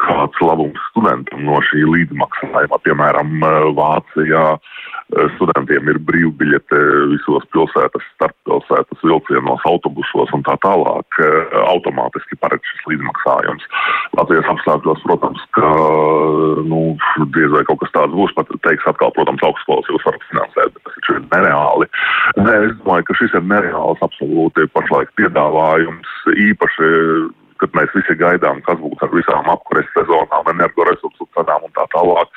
kāds labums studentam no šī līdzmaksājuma, piemēram, Vācijā studentiem ir brīvbiļete visos pilsētas, starppilsētas vilcienos, autobusos un tā tālāk eh, automātiski paredz šis līdzmaksājums. Latvijas apstākļos, protams, ka nu, diez vai kaut kas tāds būs, pat teiks atkal, protams, augstskolas jūs varat finansēt, bet tas ir nereāli. Nē, es domāju, ka šis ir nereāls absolūti pašlaik piedāvājums, īpaši kad mēs visi gaidām, kas būs ar visām apkures sezonām, energoresursu cenām un tā tālāk.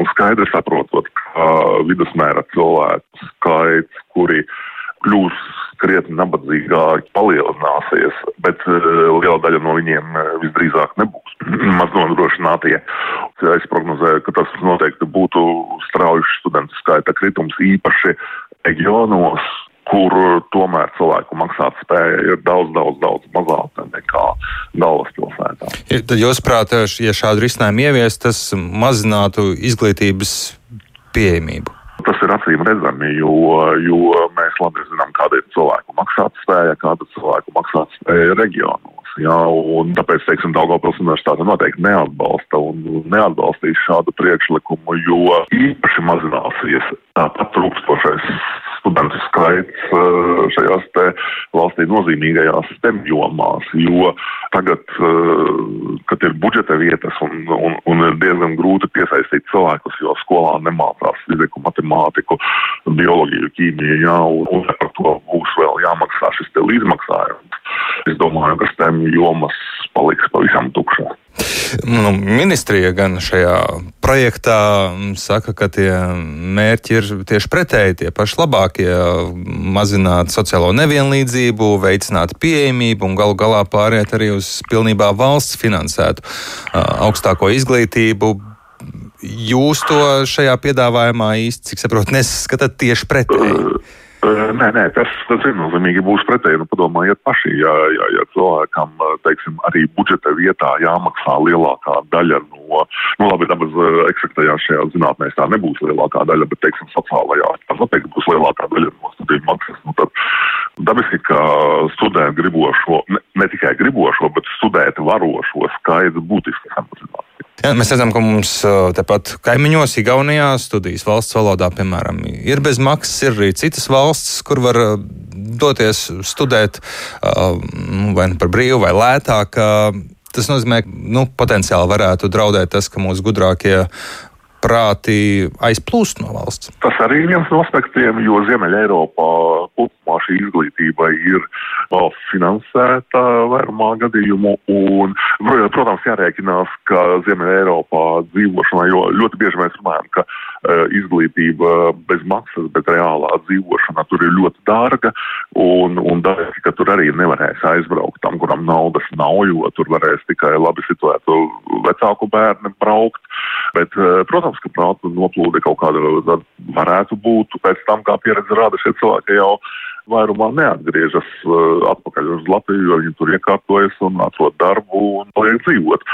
Un skaidri saprotot, ka vidusmēra cilvēku skaits, kuri kļūs krietni nabadzīgāki, palielināsies, bet uh, liela daļa no viņiem uh, visdrīzāk nebūs maz nodrošinātie. Es prognozēju, ka tas noteikti būtu strauji studentu skaita kritums īpaši reģionos, kur tomēr cilvēku maksāt spēja ir daudz, daudz, daudz mazāka nekā galvaspilsētā. Ja, tad jūs prāt, ja šādu risinājumu ieviest, tas mazinātu izglītības pieejamību? Tas ir acīm redzami, jo, jo mēs labi zinām, kāda ir cilvēku maksātspēja, kāda ir cilvēku maksātspēja reģionos. Jā, un tāpēc, teiksim, Daugavpils universitāte noteikti neatbalsta un neatbalstīs šādu priekšlikumu, jo īpaši mazināsies tāpat trūkstošais studentu skaits eh, šajās valstī nozīmīgajās STEM jomās, jo tagad, eh, kad ir budžeta vietas un, un, un ir diezgan grūti piesaistīt cilvēkus, jo skolā nemācās fiziku, matemātiku, bioloģiju, ķīmiju, jā, un, un par to būs vēl jāmaksā šis līdzmaksājums. Es domāju, ka STEM jomas paliks pavisam tukšās. Nu, ministrija gan šajā projektā saka, ka tie mērķi ir tieši pretēji, tie paši labākie - mazināt sociālo nevienlīdzību, veicināt pieejamību un galu galā pāriet arī uz pilnībā valsts finansētu augstāko izglītību. Jūs to šajā piedāvājumā īsti, cik saprotu, nesaskatāt tieši pretēji. Uh. Nē, nē, tas, tas viennozīmīgi būs pretēji. Nu, padomājiet paši, ja, ja, ja cilvēkam, teiksim, arī budžeta vietā jāmaksā lielākā daļa no, nu labi, dabas eksaktajā šajā zinātnē tā nebūs lielākā daļa, bet, teiksim, sociālajā tā noteikti būs lielākā daļa no studiju maksas. Nu, tad dabiski, ka studēt gribošo, ne, ne tikai gribošo, bet studēt varošo skaits būtiski samazinās. Jā, mēs redzam, ka mums tepat kaimiņos, Igaunijā, studijas valsts valodā, piemēram, ir bez maksas, ir arī citas valstis, kur var doties studēt nu, vai nu par brīvu vai lētāk. Tas nozīmē, ka nu, potenciāli varētu draudēt tas, ka mūsu gudrākie prāti aizplūst no valsts. Tas arī ir viens no aspektiem, jo Ziemeļa Eiropā kopumā šī izglītība ir valsts finansēta vairumā gadījumu. Un, protams, jārēķinās, ka Ziemeļa Eiropā dzīvošanā, jo ļoti bieži mēs runājam, ka uh, izglītība bez maksas, bet reālā dzīvošana tur ir ļoti dārga. Un, un daļai, ka tur arī nevarēs aizbraukt tam, kuram naudas nav, jo tur varēs tikai labi situētu vecāku bērnu braukt. Bet, uh, protams, ka prāta noplūde kaut kāda varētu būt pēc tam, kā pieredze rāda šie cilvēki jau vairumā neatgriežas uh, atpakaļ uz Latviju, jo viņi tur iekārtojas un atrod darbu un paliek dzīvot.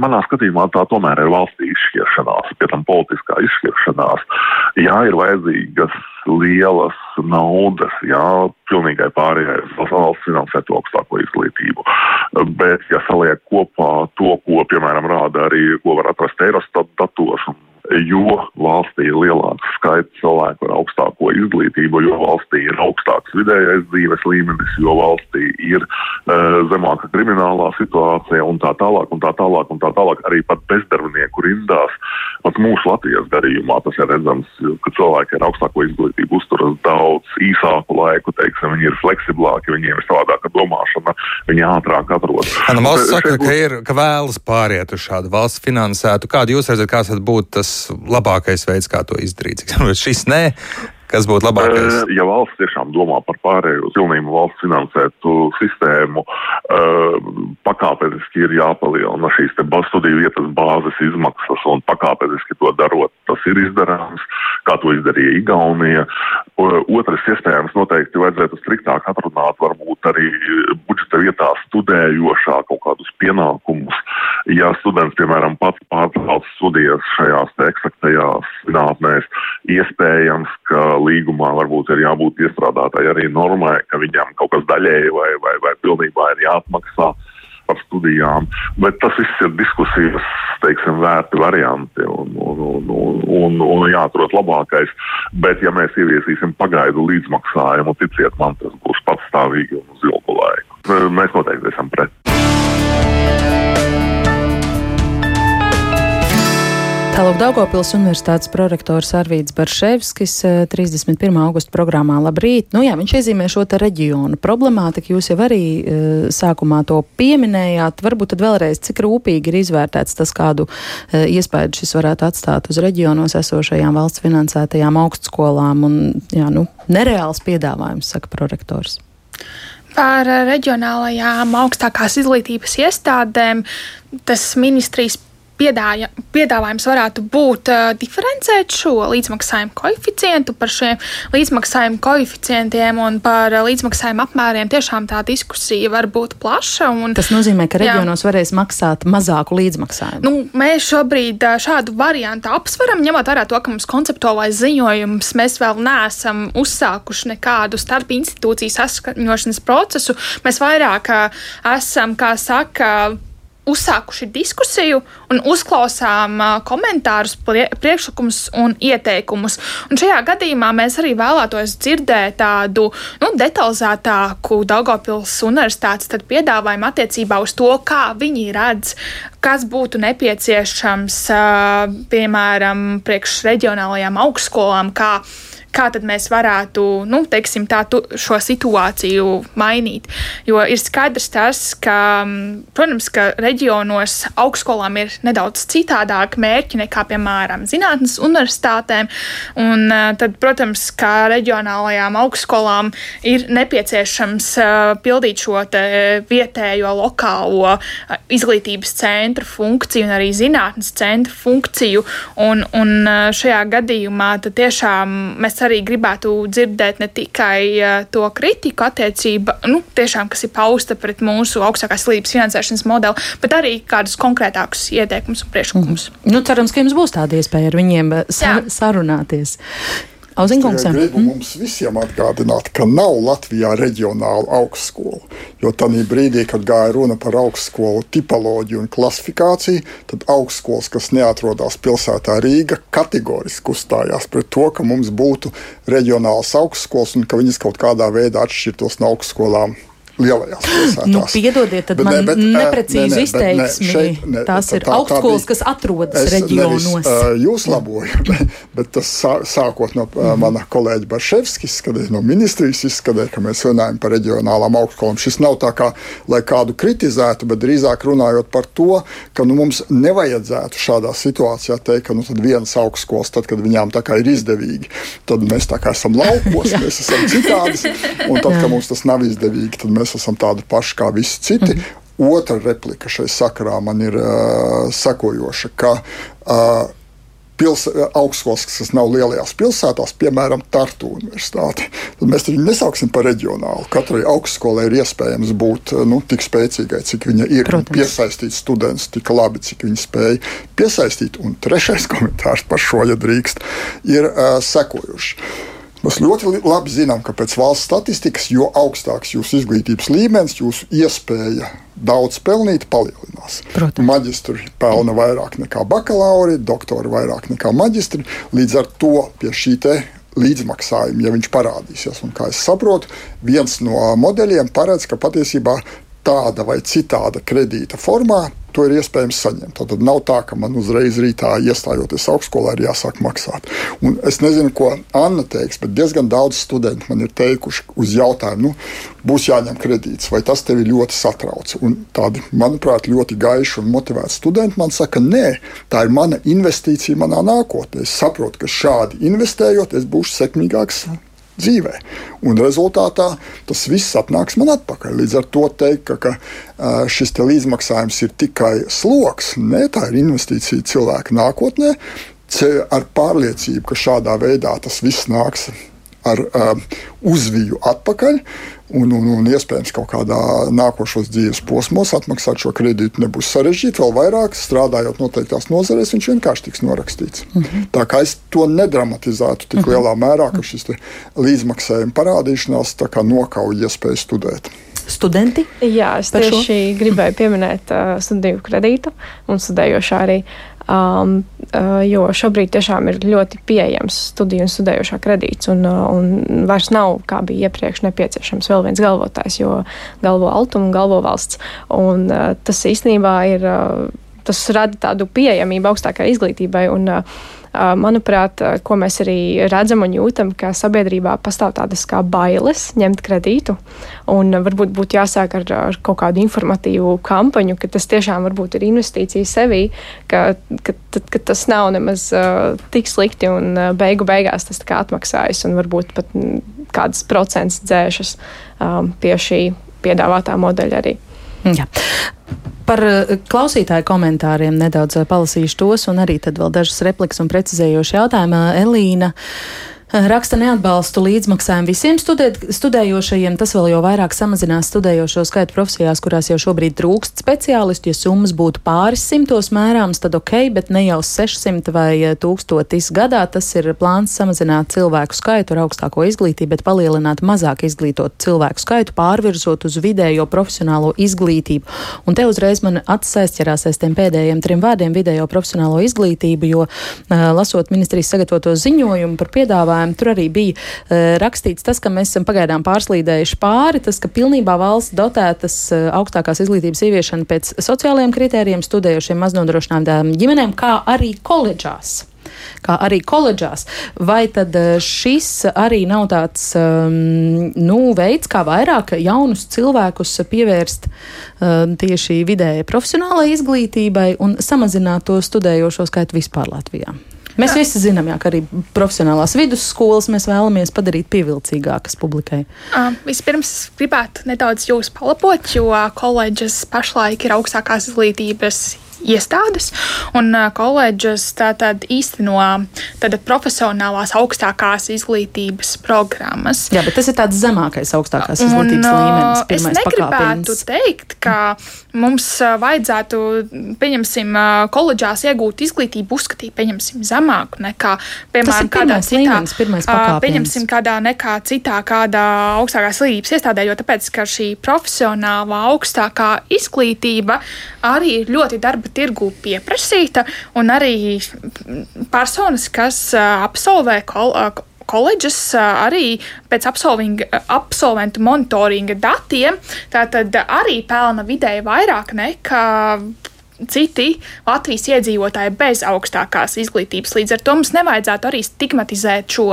Manā skatījumā tā tomēr ir valstī izšķiršanās, pie tam politiskā izšķiršanās. Jā, ir vajadzīgas lielas naudas, jā, pilnīgai pārējai valsts finansēt augstāko izglītību. Bet, ja saliek kopā to, ko, piemēram, rāda arī, ko var atrast Eurostat datos jo valstī ir lielāks skaits cilvēku ar augstāko izglītību, jo valstī ir augstāks vidējais dzīves līmenis, jo valstī ir uh, zemāka kriminālā situācija un tā tālāk, un tā tālāk, un tā tālāk. Arī pat bezdarbnieku rindās, pat mūsu Latvijas gadījumā tas ir redzams, ka cilvēki ar augstāko izglītību uzturas daudz īsāku laiku, teiksim, viņi ir fleksiblāki, viņiem ir savādāka domāšana, viņi ātrāk atrodas. Anna Valsts saka, ka, ir, ka vēlas pāriet uz šādu valsts finansētu. Kādu jūs redzat, kāds būtu tas labākais veids, kā to izdarīt? Šis nē, Kas būtu labākais? Eh, ja valsts tiešām domā par pārēju uz pilnību valsts finansētu sistēmu, eh, pakāpeniski ir jāpalielina šīs studiju vietas bāzes izmaksas, un pakāpeniski to darot, tas ir izdarāms, kā to izdarīja Igaunija. Otrs, iespējams, noteikti vajadzētu striktāk atrunāt varbūt arī budžeta vietā studējošā kaut kādus pienākumus. Ja students, piemēram, pats pārtrauc studijas šajās eksaktajās zinātnēs, iespējams, ka līgumā varbūt ir jābūt iestrādātai arī normai, ka viņam kaut kas daļēji vai, vai, vai pilnībā ir jāatmaksā par studijām. Bet tas viss ir diskusijas, teiksim, vērti varianti un, un, un, un, un, un jāatrod labākais. Bet, ja mēs ieviesīsim pagaidu līdzmaksājumu, ticiet man, tas būs patstāvīgi un uz ilgu laiku. Mēs noteikti esam pret. Tālāk Daugopils Universitātes prorektors Arvīds Barševskis 31. Eh, augusta programmā Labrīt. Nu jā, viņš iezīmē šo te reģionu problemātiku. Jūs jau arī uh, sākumā to pieminējāt. Varbūt tad vēlreiz, cik rūpīgi ir izvērtēts tas, kādu uh, iespēju šis varētu atstāt uz reģionos esošajām valsts finansētajām augstskolām un, jā, nu, nereāls piedāvājums, saka prorektors. Par reģionālajām augstākās izglītības iestādēm tas ministrijas piedāja, piedāvājums varētu būt uh, diferencēt šo līdzmaksājumu koeficientu. Par šiem līdzmaksājumu koeficientiem un par līdzmaksājumu apmēriem tiešām tā diskusija var būt plaša. Un, Tas nozīmē, ka reģionos jā, varēs maksāt mazāku līdzmaksājumu. Nu, mēs šobrīd šādu variantu apsveram, ņemot vērā to, ka mums konceptuālais ziņojums mēs vēl neesam uzsākuši nekādu starp institūciju saskaņošanas procesu. Mēs vairāk esam, kā saka, uzsākuši diskusiju un uzklausām komentārus, priekšlikumus un ieteikumus. Un šajā gadījumā mēs arī vēlētos dzirdēt tādu nu, detalizētāku Daugopils universitātes piedāvājumu attiecībā uz to, kā viņi redz, kas būtu nepieciešams, piemēram, priekš reģionālajām augstskolām, kā kā tad mēs varētu nu, teiksim, tā, tu, šo situāciju mainīt. Jo ir skaidrs tas, ka, protams, ka reģionos augstskolām ir nedaudz citādāki mērķi nekā, piemēram, zinātnes universitātēm. Un, tad, protams, ka reģionālajām augstskolām ir nepieciešams pildīt šo vietējo lokālo izglītības centru funkciju un arī zinātnes centru funkciju. Un, un šajā gadījumā tiešām mēs arī gribētu dzirdēt ne tikai to kritiku attiecība, nu, tiešām, kas ir pausta pret mūsu augstākās līnijas finansēšanas modeli, bet arī kādus konkrētākus ieteikumus un priekšlikumus. Mm. Nu, cerams, ka jums būs tāda iespēja ar viņiem sar Jā. sarunāties. Auzinkungs, es gribu mums visiem atgādināt, ka nav Latvijā reģionāla augstskola. Jo tajā brīdī, kad gāja runa par augstskolu tipoloģiju un klasifikāciju, tad augstskolas, kas neatrodas pilsētā Rīga, kategoriski uzstājās pret to, ka mums būtu reģionāls augstskolas un ka viņas kaut kādā veidā atšķirtos no augstskolām lielajās pilsētās. Nu, piedodiet, tad bet, man ne, bet, neprecīzi ne, izteiksmi. Ne, šeit, ne, Tās ir tā, augstskolas, kas atrodas es reģionos. Nevis, uh, jūs labojat, bet, tas sākot no uh, mana kolēģa Barševskis, izskatīt no ministrijas, izskatīt, ka mēs runājam par reģionālām augstskolām. Šis nav tā kā, lai kādu kritizētu, bet drīzāk runājot par to, ka nu, mums nevajadzētu šādā situācijā teikt, ka nu, vienas augstskolas, tad, kad viņām tā kā ir izdevīgi, tad mēs tā kā esam laukos, mēs esam citādi, un tad, kad mums tas nav izdevīgi, tad mēs esam tādi paši kā visi citi. Mm. Otra replika šai sakarā man ir uh, sekojoša, ka uh, pils, augstskolas, kas nav lielajās pilsētās, piemēram, Tartu universitāte, tad mēs viņu nesauksim par reģionālu. Katrai augstskolai ir iespējams būt nu, tik spēcīgai, cik viņa ir, piesaistīt studentus tik labi, cik viņi spēj piesaistīt. Un trešais komentārs par šo, ja drīkst, ir uh, sekojošs. Mēs ļoti labi zinām, ka pēc valsts statistikas, jo augstāks jūsu izglītības līmenis, jūsu iespēja daudz pelnīt palielinās. Protams. Maģistri pelna vairāk nekā bakalauri, doktori vairāk nekā maģistri. Līdz ar to pie šī līdzmaksājuma, ja viņš parādīsies, un kā es saprotu, viens no modeļiem paredz, ka patiesībā tāda vai citāda kredīta formā to ir iespējams saņemt. Tad nav tā, ka man uzreiz rītā iestājoties augstskolā ir jāsāk maksāt. Un es nezinu, ko Anna teiks, bet diezgan daudz studentu man ir teikuši uz jautājumu, nu, būs jāņem kredīts, vai tas tevi ļoti satrauc. Un tādi, manuprāt, ļoti gaiši un motivēti studenti man saka, nē, tā ir mana investīcija manā nākotnē. Es saprotu, ka šādi investējot, es būšu sekmīgāks dzīvē. Un rezultātā tas viss atnāks man atpakaļ. Līdz ar to teikt, ka, ka šis līdzmaksājums ir tikai sloks, nē, tā ir investīcija cilvēka nākotnē, ar pārliecību, ka šādā veidā tas viss nāks ar uh, uzviju atpakaļ. Un, un, un iespējams, kaut kādā nākošos dzīves posmos atmaksāt šo kredītu nebūs sarežģīti. Vēl vairāk strādājot noteiktās nozarēs, viņš vienkārši tiks norakstīts. Mm -hmm. Tā kā es to nedramatizētu tik mm -hmm. lielā mērā, ka šis līdzmaksājuma parādīšanās nokauj iespēju studēt studenti? Jā, es tieši gribēju pieminēt uh, studiju kredītu un studējošā arī. Um, uh, jo šobrīd tiešām ir ļoti pieejams studiju un studējošā kredīts, un, uh, un vairs nav, kā bija iepriekš, nepieciešams vēl viens galvotājs, jo galvo Altuma un galvo valsts. Un, uh, tas īstenībā ir, tas rada tādu pieejamību augstākai izglītībai. Un, uh, Manuprāt, ko mēs arī redzam un jūtam, ka sabiedrībā pastāv tādas kā bailes ņemt kredītu. Un varbūt būtu jāsāk ar, ar kaut kādu informatīvu kampaņu, ka tas tiešām varbūt ir investīcija sevī, ka, ka, ka, tas nav nemaz uh, tik slikti un beigu beigās tas atmaksājas un varbūt pat kādas procents dzēšas um, pie šī piedāvātā modeļa arī. Jā. Par eh, klausītāju komentāriem nedaudz eh, palasīšu tos, un arī tad vēl dažas replikas un precizējoši jautājumi. Elīna. Raksta neatbalstu līdzmaksājumu visiem studēt, studējošajiem. Tas vēl jau vairāk samazinās studējošo skaitu profesijās, kurās jau šobrīd trūkst speciālistu. Ja summas būtu pāris simtos mērāms, tad ok, bet ne jau 600 vai 1000 gadā. Tas ir plāns samazināt cilvēku skaitu ar augstāko izglītību, bet palielināt mazāk izglītotu cilvēku skaitu, pārvirzot uz vidējo profesionālo izglītību. Un te uzreiz man acis aizķerās aiz tiem pēdējiem trim vārdiem - vidējo profesionālo izglītību, jo lasot ministrijas sagatavoto ziņojumu par piedāvājumu, piedāvājumu. Tur arī bija uh, rakstīts tas, ka mēs esam pagaidām pārslīdējuši pāri, tas, ka pilnībā valsts dotētas uh, augstākās izglītības ieviešana pēc sociālajiem kritērijiem studējošiem maznodrošinātām ģimenēm, kā arī koledžās kā arī koledžās. Vai tad šis arī nav tāds um, nu, veids, kā vairāk jaunus cilvēkus pievērst um, tieši vidējai profesionālai izglītībai un samazināt to studējošo skaitu vispār Latvijā? Mēs jā. visi zinām, jā, ka arī profesionālās vidusskolas mēs vēlamies padarīt pievilcīgākas publikai. Uh, vispirms gribētu nedaudz jūs palapot, jo koledžas pašlaik ir augstākās izglītības iestādes, un koledžas tātad īsteno tātad profesionālās augstākās izglītības programmas. Jā, bet tas ir tāds zemākais augstākās izglītības un, līmenis. Es negribētu pakāpienis. teikt, ka mums vajadzētu, pieņemsim, koledžās iegūt izglītību, uzskatīt, pieņemsim, zemāku nekā, piemēram, kādā citā, līmenis, pieņemsim, kādā nekā citā, kādā augstākās izglītības iestādē, jo tāpēc, ka šī profesionālā augstākā izglītība arī ir ļoti darba tirgu pieprasīta, un arī personas, kas absolvē kol, koledžas arī pēc absolventu monitoringa datiem arī pelna vidēji vairāk nekā citi Latvijas iedzīvotāji bez augstākās izglītības. Līdz ar to mums nevajadzētu arī stigmatizēt šo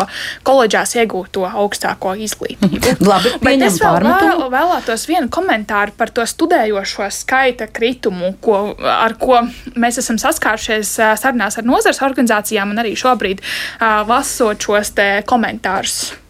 koledžās iegūto augstāko izglītību. Mhm. Labi, Bet es vēl vēl, vēlētos vienu komentāru par to studējošo skaita kritumu, ko, ar ko mēs esam saskārušies sarunās ar nozares organizācijām un arī šobrīd uh, lasot šos komentārus.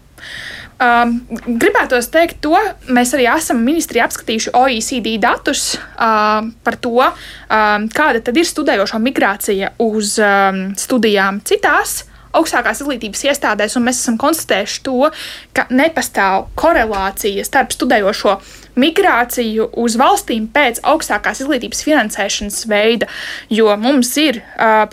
Um, gribētu teikt, to mēs arī esam ministrijā apskatījuši OECD datus uh, par to, um, kāda tad ir studējošo migrācija uz um, studijām citās augstākās izglītības iestādēs, un mēs esam konstatējuši to, ka nepastāv korelācija starp studējošo migrāciju uz valstīm pēc augstākās izglītības finansēšanas veida. Jo mums ir,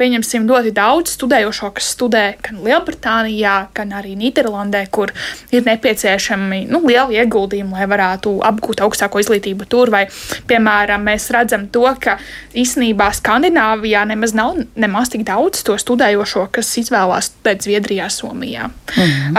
pieņemsim, ļoti daudz studējošo, kas studē gan Lielbritānijā, gan arī Nīderlandē, kur ir nepieciešami nu, lieli ieguldījumi, lai varētu apgūt augstāko izglītību tur. Vai, piemēram, mēs redzam to, ka īstenībā Skandināvijā nemaz nav nemaz tik daudz to studējošo, kas izvēlās studēt Zviedrijā, Somijā mhm.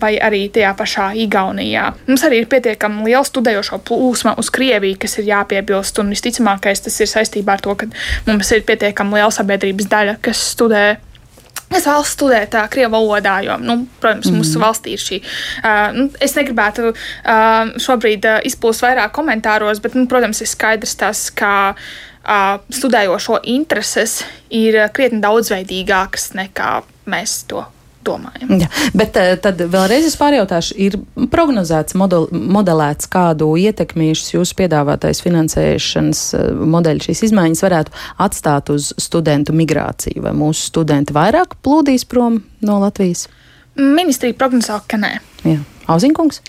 vai arī tajā pašā Igaunijā. Mums arī ir pietiekami liela studējošo plūsma uz Krieviju, kas ir jāpiebilst. Un visticamākais tas ir saistībā ar to, ka mums ir pietiekami liela sabiedrības daļa, kas studē Es vēlos studēt uh, krievu valodā, jo, nu, protams, mm. mūsu valstī ir šī. Uh, nu, es negribētu uh, šobrīd uh, izplūst vairāk komentāros, bet, nu, protams, ir skaidrs tas, ka uh, studējošo intereses ir krietni daudzveidīgākas nekā mēs to domājam. Ja, bet eh, tad vēlreiz es pārjautāšu, ir prognozēts, model, modelēts, kādu ietekmi šis jūsu piedāvātais finansēšanas eh, modeļi, šīs izmaiņas varētu atstāt uz studentu migrāciju? Vai mūsu studenti vairāk plūdīs prom no Latvijas? Ministrija prognozē, ka nē. Jā. Auzinkungs?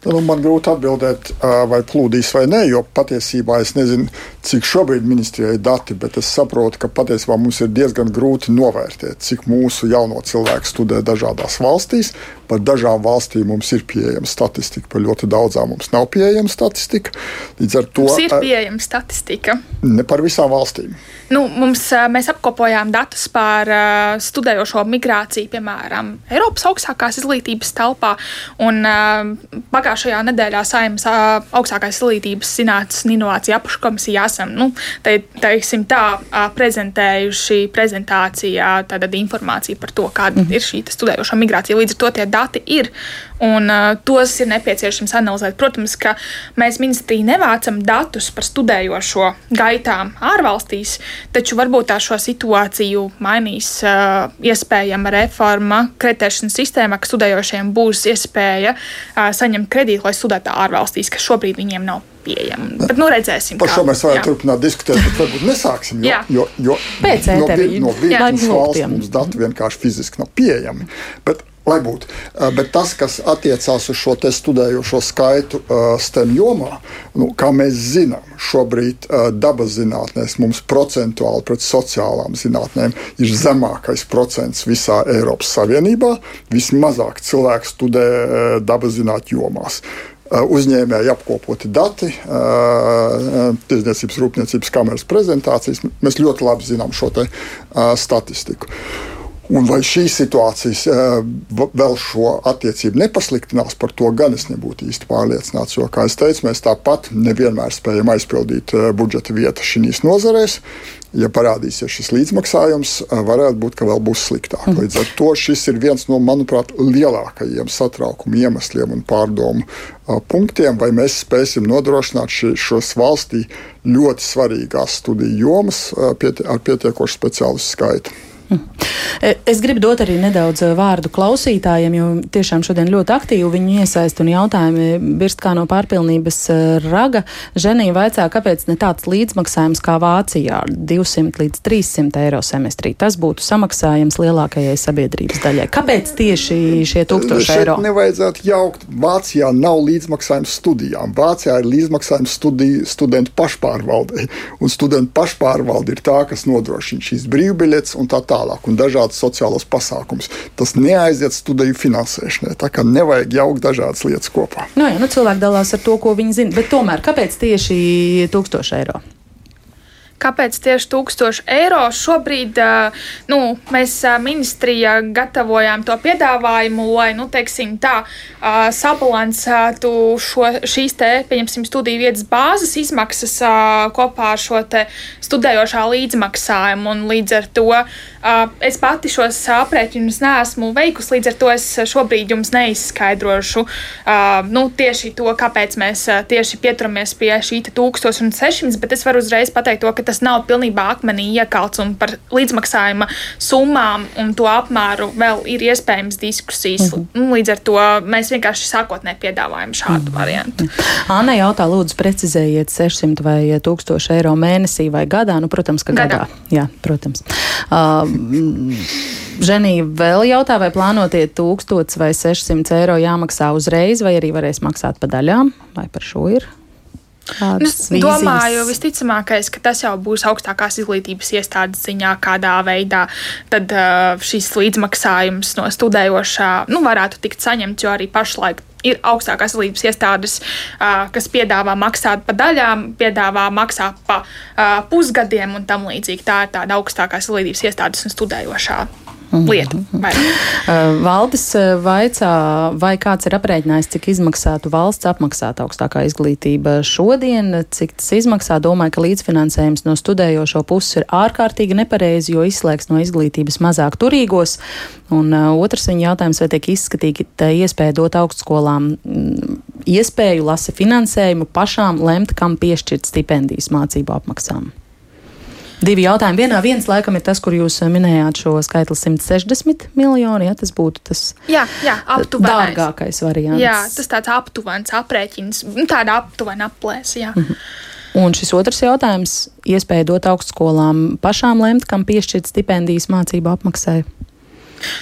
Tad nu, man grūti atbildēt, vai plūdīs vai nē, jo patiesībā es nezinu, cik šobrīd ministrijai ir dati, bet es saprotu, ka patiesībā mums ir diezgan grūti novērtēt, cik mūsu jauno cilvēku studē dažādās valstīs. Par dažām valstīm mums ir pieejama statistika, par ļoti daudzām mums nav pieejama statistika. Līdz ar to mums ir pieejama statistika. Ne par visām valstīm. Nu, mums, mēs apkopojām datus par studējošo migrāciju, piemēram, Eiropas augstākās izglītības telpā. Un, uh, pagājušajā nedēļā saimnes augstākās izglītības zinātnes un inovāciju apakškomisijā esam nu, te, teiksim, tā, prezentējuši prezentācijā informāciju par to, kāda mm -hmm. ir šī studējošā migrācija. Līdz ar to tie dati ir un uh, tos ir nepieciešams analizēt. Protams, ka mēs ministrija nevācam datus par studējošo gaitām ārvalstīs, taču varbūt tā šo situāciju mainīs uh, iespējama reforma kreditēšanas sistēmā, ka studējošiem būs iespēja uh, saņemt kredītu, lai studētu ārvalstīs, kas šobrīd viņiem nav pieejama. Bet, nu, redzēsim. Par šo mēs varētu turpināt diskutēt, bet varbūt nesāksim. Jo, jo, jo Pēc no, no virknes valsts mums dati vienkārši fiziski nav pieejami. Bet lai būtu. Bet tas, kas attiecās uz šo studējošo skaitu STEM jomā, nu, kā mēs zinām, šobrīd dabas zinātnēs mums procentuāli pret sociālām zinātnēm ir zemākais procents visā Eiropas Savienībā. Vismazāk cilvēku studē dabas zinātņu jomās uzņēmēji apkopoti dati, tirdzniecības rūpniecības kameras prezentācijas. Mēs ļoti labi zinām šo statistiku. Un vai šīs situācijas uh, vēl šo attiecību nepasliktinās, par to gan es nebūtu īsti pārliecināts. Jo, kā jau teicu, mēs tāpat nevienmēr spējam aizpildīt uh, budžeta vietas šīs nozarēs. Ja parādīsies šis līdzmaksājums, uh, varētu būt, ka vēl būs sliktāk. Mm. Līdz ar to šis ir viens no, manuprāt, lielākajiem satraukuma iemesliem un pārdomu punktiem, vai mēs spēsim nodrošināt ši, šos valstī ļoti svarīgās studiju jomas ar pietiekošu speciālistu skaitu. Es gribu dot arī nedaudz eh, vārdu klausītājiem, jo tiešām šodien ļoti aktīvi viņi iesaist un jautājumi birst kā no pārpilnības eh, raga. Ženija vaicā, kāpēc ne tāds līdzmaksājums kā Vācijā - 200 līdz 300 eiro semestrī. Tas būtu samaksājums lielākajai sabiedrības daļai. Kāpēc tieši šie 1000 eiro? Nevajadzētu jaukt. Vācijā nav līdzmaksājums studijām. Vācijā ir līdzmaksājums studiju, studentu pašpārvaldei. Un studentu pašpārvalde ir tā, kas nodrošina šīs brīvbiļetes un tā tālāk tālāk, un dažādas sociālas pasākumus. Tas neaiziet studiju finansēšanai. Tā kā nevajag jaukt dažādas lietas kopā. Nu, jā, nu, cilvēki dalās ar to, ko viņi zina, bet tomēr kāpēc tieši 1000 eiro? Kāpēc tieši 1000 eiro? Šobrīd nu, mēs ministrijā gatavojām to piedāvājumu, lai nu, teiksim, tā, sabalansētu šo, šīs te, studiju vietas bāzes izmaksas kopā ar šo studējošā līdzmaksājumu. Līdz ar to es pati šos aprēķinus neesmu veikusi, līdz ar to es šobrīd jums neizskaidrošu nu, tieši to, kāpēc mēs tieši pieturamies pie šī 1600, bet es varu uzreiz pateikt to, ka tas nav pilnībā akmenī iekalts un par līdzmaksājuma summām un to apmēru vēl ir iespējams diskusijas. Mm -hmm. Līdz ar to mēs vienkārši sākotnēji piedāvājam šādu mm -hmm. variantu. Anna jautā, lūdzu, precizējiet 600 vai 1000 eiro mēnesī vai gadā. Nu, protams, ka gadā. gadā. Jā, protams. Uh, Ženija vēl jautā, vai plānotie 1000 vai 600 eiro jāmaksā uzreiz, vai arī varēs maksāt pa daļām, vai par šo ir Nu, es domāju, visticamākais, ka tas jau būs augstākās izglītības iestādes ziņā, kādā veidā tad, uh, šis līdzmaksājums no studējošā nu, varētu tikt saņemts, jo arī pašlaik ir augstākās izglītības iestādes, uh, kas piedāvā maksāt pa daļām, piedāvā maksāt pa uh, pusgadiem un tam līdzīgi. Tā ir tāda augstākās izglītības iestādes un studējošā lietu. Uh, Valdis vaicā, vai kāds ir aprēķinājis, cik izmaksātu valsts apmaksāt augstākā izglītība šodien, cik tas izmaksā. Domāju, ka līdzfinansējums no studējošo puses ir ārkārtīgi nepareizi, jo izslēgs no izglītības mazāk turīgos. Un uh, otrs viņa jautājums, vai tiek izskatīta iespēja dot augstskolām mm, iespēju lasa finansējumu pašām lemt, kam piešķirt stipendijas mācību apmaksām. Divi jautājumi. Vienā viens laikam ir tas, kur jūs eh, minējāt šo skaitli 160 miljoni. Ja, tas būtu tas jā, jā, dārgākais variants. Jā, tas tāds aptuvens aprēķins, nu, tāda aptuvena aplēse. Mm -hmm. Un šis otrs jautājums - iespēja dot augstskolām pašām lemt, kam piešķirt stipendijas mācību apmaksai.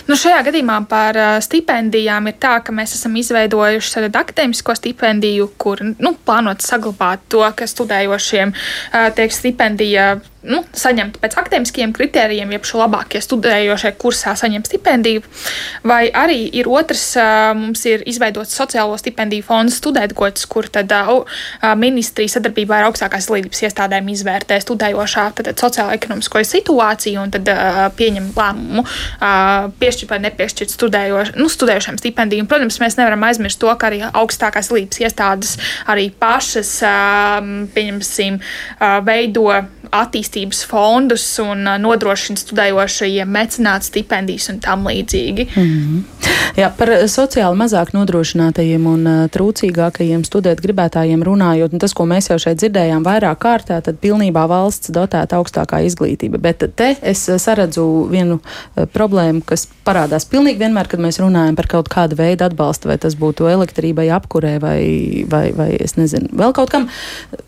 Nu, šajā gadījumā par stipendijām ir tā, ka mēs esam izveidojuši akadēmisko stipendiju, kur nu, plānot saglabāt to, ka studējošiem tiek stipendija nu, saņemt pēc akadēmiskiem kritērijiem, jeb šo labākie studējošie kursā saņem stipendiju. Vai arī ir otrs, mums ir izveidots sociālo stipendiju fonds studētgods, kur tad ministrija sadarbībā ar augstākās izglītības iestādēm izvērtē studējošā sociālo-ekonomisko situāciju un tad pieņem lēmumu piešķirt vai nepiešķirt studējoš, nu, studējošiem stipendiju. Un, protams, mēs nevaram aizmirst to, ka arī augstākās izglītības iestādes arī pašas, pieņemsim, veido attīstības fondus un nodrošina studējošajiem mecenātu stipendijas un tam līdzīgi. Mm -hmm. Jā, par sociāli mazāk nodrošinātajiem un trūcīgākajiem studēt gribētājiem runājot, un tas, ko mēs jau šeit dzirdējām vairāk kārtā, tad pilnībā valsts dotēta augstākā izglītība. Bet te es saredzu vienu problēmu, kas parādās pilnīgi vienmēr, kad mēs runājam par kaut kādu veidu atbalstu, vai tas būtu elektrībai, apkurē vai, vai, vai es nezinu, vēl kaut kam.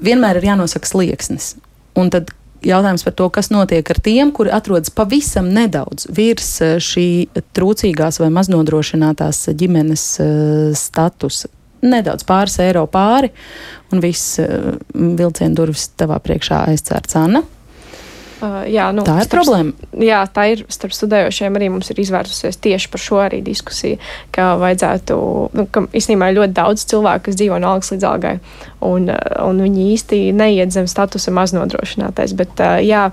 Vienmēr ir jānosaka slieksnis. Un tad jautājums par to, kas notiek ar tiem, kuri atrodas pavisam nedaudz virs eh, šī trūcīgās vai maznodrošinātās ģimenes eh, statusa. Nedaudz pāris eiro pāri, un viss eh, vilciena durvis tavā priekšā aizcērts Anna. Uh, jā, nu, tā ir starp, problēma. Jā, tā ir starp studējošiem. Arī mums ir izvērsusies tieši par šo arī diskusiju, ka vajadzētu, nu, ka īstenībā ir ļoti daudz cilvēku, kas dzīvo no algas līdz algai, un, un viņi īsti neiet zem statusa maznodrošinātais. Bet, uh, jā,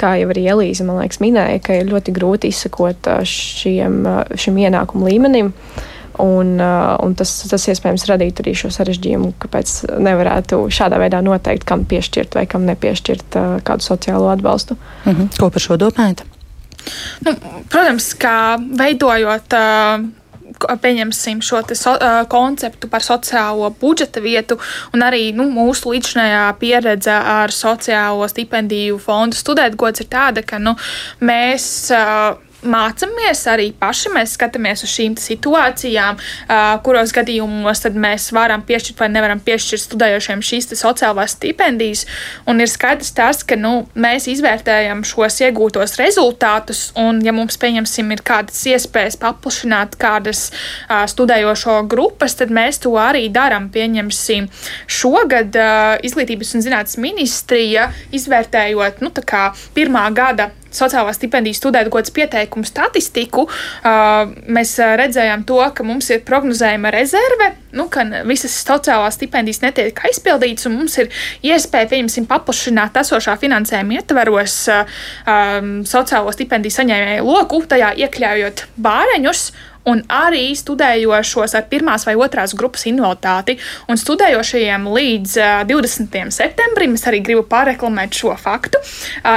kā jau arī Elīze, man liekas, minēja, ka ir ļoti grūti izsakot uh, šiem, šim ienākumu līmenim. Uh, Un, uh, un tas, tas iespējams radītu arī šo sarežģījumu, kāpēc nevarētu šādā veidā noteikt, kam piešķirt vai kam nepiešķirt uh, kādu sociālo atbalstu. Mm -hmm. Ko par šo domājat? Nu, protams, kā veidojot uh, pieņemsim šo so, uh, konceptu par sociālo budžeta vietu, un arī nu, mūsu līdzinājā pieredze ar sociālo stipendiju fondu studētgods ir tāda, ka nu, mēs. Uh, mācāmies arī paši. Mēs skatāmies uz šīm situācijām, kuros gadījumos mēs varam piešķirt vai nevaram piešķirt studējošiem šīs sociālās stipendijas. Un ir skaidrs tas, ka nu, mēs izvērtējam šos iegūtos rezultātus, un, ja mums, pieņemsim, ir kādas iespējas paplašināt kādas studējošo grupas, tad mēs to arī darām. Pieņemsim, šogad Izglītības un zinātnes ministrija izvērtējot nu, pirmā gada sociālā stipendija studētu gods pieteikumu statistiku, mēs redzējām to, ka mums ir prognozējama rezerve, nu, ka visas sociālās stipendijas netiek aizpildītas, un mums ir iespēja, pieņemsim, paplašināt esošā finansējuma ietveros um, sociālo stipendiju saņēmēju loku, tajā iekļaujot bāreņus un arī studējošos ar pirmās vai otrās grupas invaliditāti. Un studējošajiem līdz uh, 20. septembrim, es arī gribu pārreklamēt šo faktu,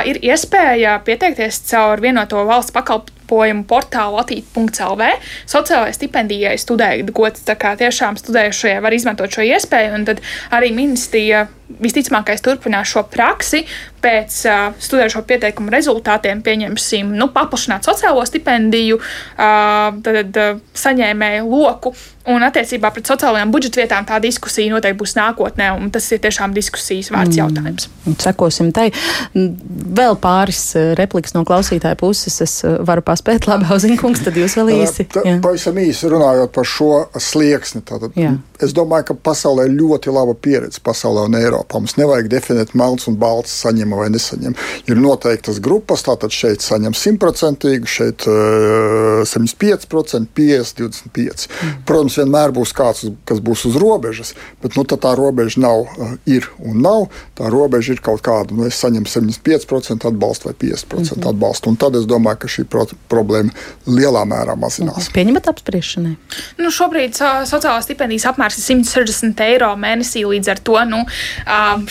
ir iespēja pieteikties caur vienoto valsts pakalpojumu portālu atīt.lv. Sociālajai stipendijai studēja gods, tā kā tiešām studējušie var izmantot šo iespēju, un tad arī ministrija visticamākais turpinās šo praksi pēc uh, studējošo pieteikumu rezultātiem, pieņemsim, nu, paplašināt sociālo stipendiju, uh, tad uh, saņēmēju loku. Un attiecībā pret sociālajām budžetvietām tā diskusija noteikti būs nākotnē, un tas ir tiešām diskusijas vērts mm. jautājums. Sekosim tai. Vēl pāris repliks no klausītāja puses. Es varu paspēt, labi, Auzinkungs, tad jūs vēl īsi. Pavisam īsi runājot par šo slieksni. Tātad, es domāju, ka pasaulē ir ļoti laba pieredze pasaulē un Eiropā. Mums nevajag definēt melns un balts saņem vai nesaņem. Ir noteiktas grupas, tātad šeit saņem simtprocentīgi, šeit uh, 75%, 50, 25. Mm. Protams, vienmēr būs kāds, kas būs uz robežas, bet nu, tā robeža nav, uh, ir un nav. Tā robeža ir kaut kāda, nu, es saņemu 75% atbalstu vai 50% mm -hmm. atbalstu. Un tad es domāju, ka šī pro problēma lielā mērā mazinās. Pieņemat apspriešanai? Nu, šobrīd so, sociālā stipendijas apmērs ir 160 eiro mēnesī. Līdz ar to nu,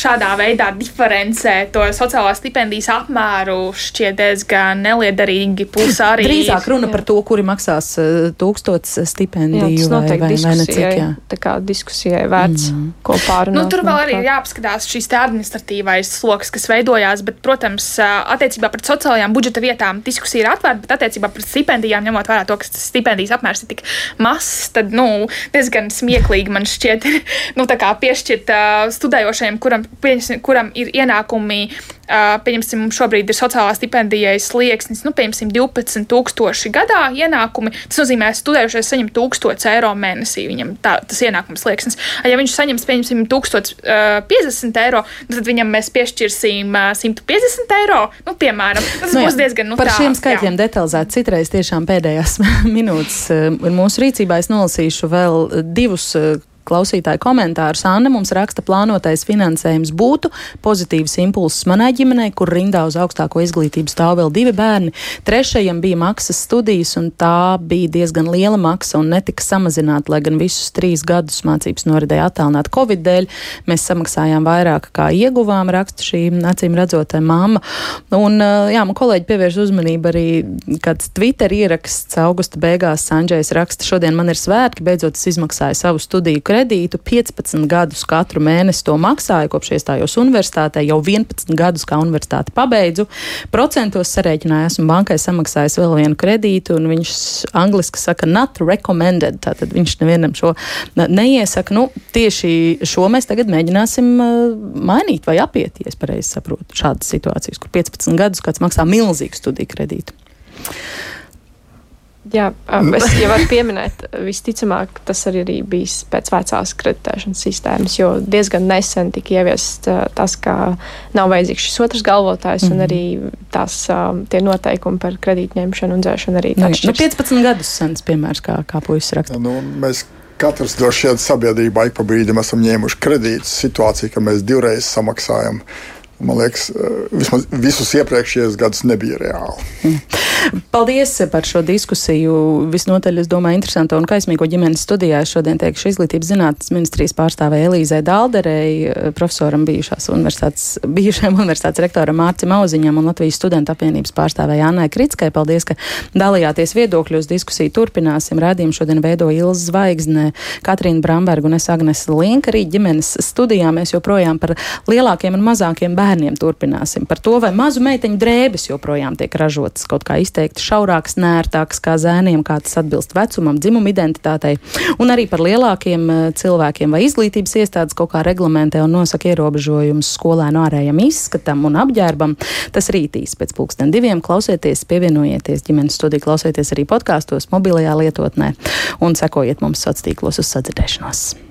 šādā veidā diferencēt to sociālās stipendijas apmēru šķiet diezgan neliederīgi. Plus arī drīzāk runa jā. par to, kuri maksās tūkstots stipendiju. Jā, noteikti vai, vai diskusijai, vai tā kā diskusijai vērts mm. ko pārunāt. Nu, tur vēl arī ir jāapskatās šīs administratīvais sloks, kas veidojās, bet, protams, attiecībā pret sociālajām budžeta vietām diskusija ir atvērta, bet attiecībā pret stipendijām, ņemot vērā to, ka stipendijas apmērs ir tik mazs, tad, nu, diezgan smieklīgi man šķiet, nu, tā kā piešķirt uh, studējošajiem, kuram, kuram ir ienākumi pieņemsim, šobrīd ir sociālā stipendijai slieksnis, nu, pieņemsim, 12,000 gadā ienākumi. Tas nozīmē, ka studējušais saņem 1000 eiro mēnesī. Viņam tā, tas ienākums slieksnis. Ja viņš saņems, pieņemsim, 1050 eiro, nu, tad viņam mēs piešķirsim 150 eiro. Nu, piemēram, tas nu, būs diezgan nu, par tā, šiem skaitļiem jā. detalizēti. Citreiz tiešām pēdējās minūtes ir mūsu rīcībā. Es nolasīšu vēl divus klausītāju komentārus. Anna mums raksta, plānotais finansējums būtu pozitīvs impulss manai ģimenei, kur rindā uz augstāko izglītību stāv vēl divi bērni. Trešajam bija maksas studijas, un tā bija diezgan liela maksa un netika samazināta, lai gan visus trīs gadus mācības noridēja attālināt Covid dēļ. Mēs samaksājām vairāk kā ieguvām, raksta šī acīm redzotā mamma. Un, jā, man kolēģi pievērš uzmanību arī kāds Twitter ieraksts augusta beigās. Sanģējs raksta, šodien man ir svētki, beidzot es izmaksāju savu studiju kredītu, 15 gadus katru mēnesi to maksāju, kopš iestājos universitātē, jau 11 gadus kā universitāti pabeidzu. Procentos sarēķināju, esmu bankai samaksājis vēl vienu kredītu, un viņš angliski saka, not recommended. Tātad viņš nevienam šo neiesaka. Nu, tieši šo mēs tagad mēģināsim mainīt vai apiet, ja es pareizi saprotu, šādas situācijas, kur 15 gadus kāds maksā milzīgu studiju kredītu. Jā, es jau varu pieminēt, visticamāk, tas arī ir bijis pēc vecās kreditēšanas sistēmas, jo diezgan nesen tika ieviests tas, ka nav vajadzīgs šis otrs galvotājs, mm -hmm. un arī tās tie noteikumi par kredītņemšanu un dzēšanu arī nu, nu, 15 gadus sens piemērs, kā, kā puisis raksta. Nu, mēs katrs droši vien sabiedrībā ik pa brīdim esam ņēmuši kredītus situāciju, ka mēs divreiz samaksājam man liekas, eh, vismaz visus iepriekšējos gadus nebija reāli. Paldies par šo diskusiju. Visnotaļ, es domāju, interesantu un kaismīgo ģimenes studijā. Šodien teikšu izglītības zinātnes ministrijas pārstāvē Elīzē Dalderei, eh, profesoram bijušās universitātes, bijušajam universitātes rektoram Mārcim Auziņam un Latvijas studentu apvienības pārstāvē Annai Kritskai. Paldies, ka dalījāties viedokļos. Diskusiju turpināsim. Rādījumu šodien veido Ilza Zvaigzne, Katrīna Bramberga un es Agnes Linka. Arī ģimenes studijā mēs joprojām par lielākiem un mazākiem bērniem bērniem turpināsim. Par to, vai mazu meiteņu drēbes joprojām tiek ražotas kaut kā izteikti šaurākas, nērtākas kā zēniem, kā tas atbilst vecumam, dzimuma identitātei, un arī par lielākiem eh, cilvēkiem vai izglītības iestādes kaut kā reglamentē un nosaka ierobežojumus skolēnu ārējam izskatam un apģērbam. Tas rītīs pēc pulksten diviem klausieties, pievienojieties ģimenes studiju, klausieties arī podkāstos, mobilajā lietotnē un sekojiet mums sociālos tīklos uz sadzirdēšanos.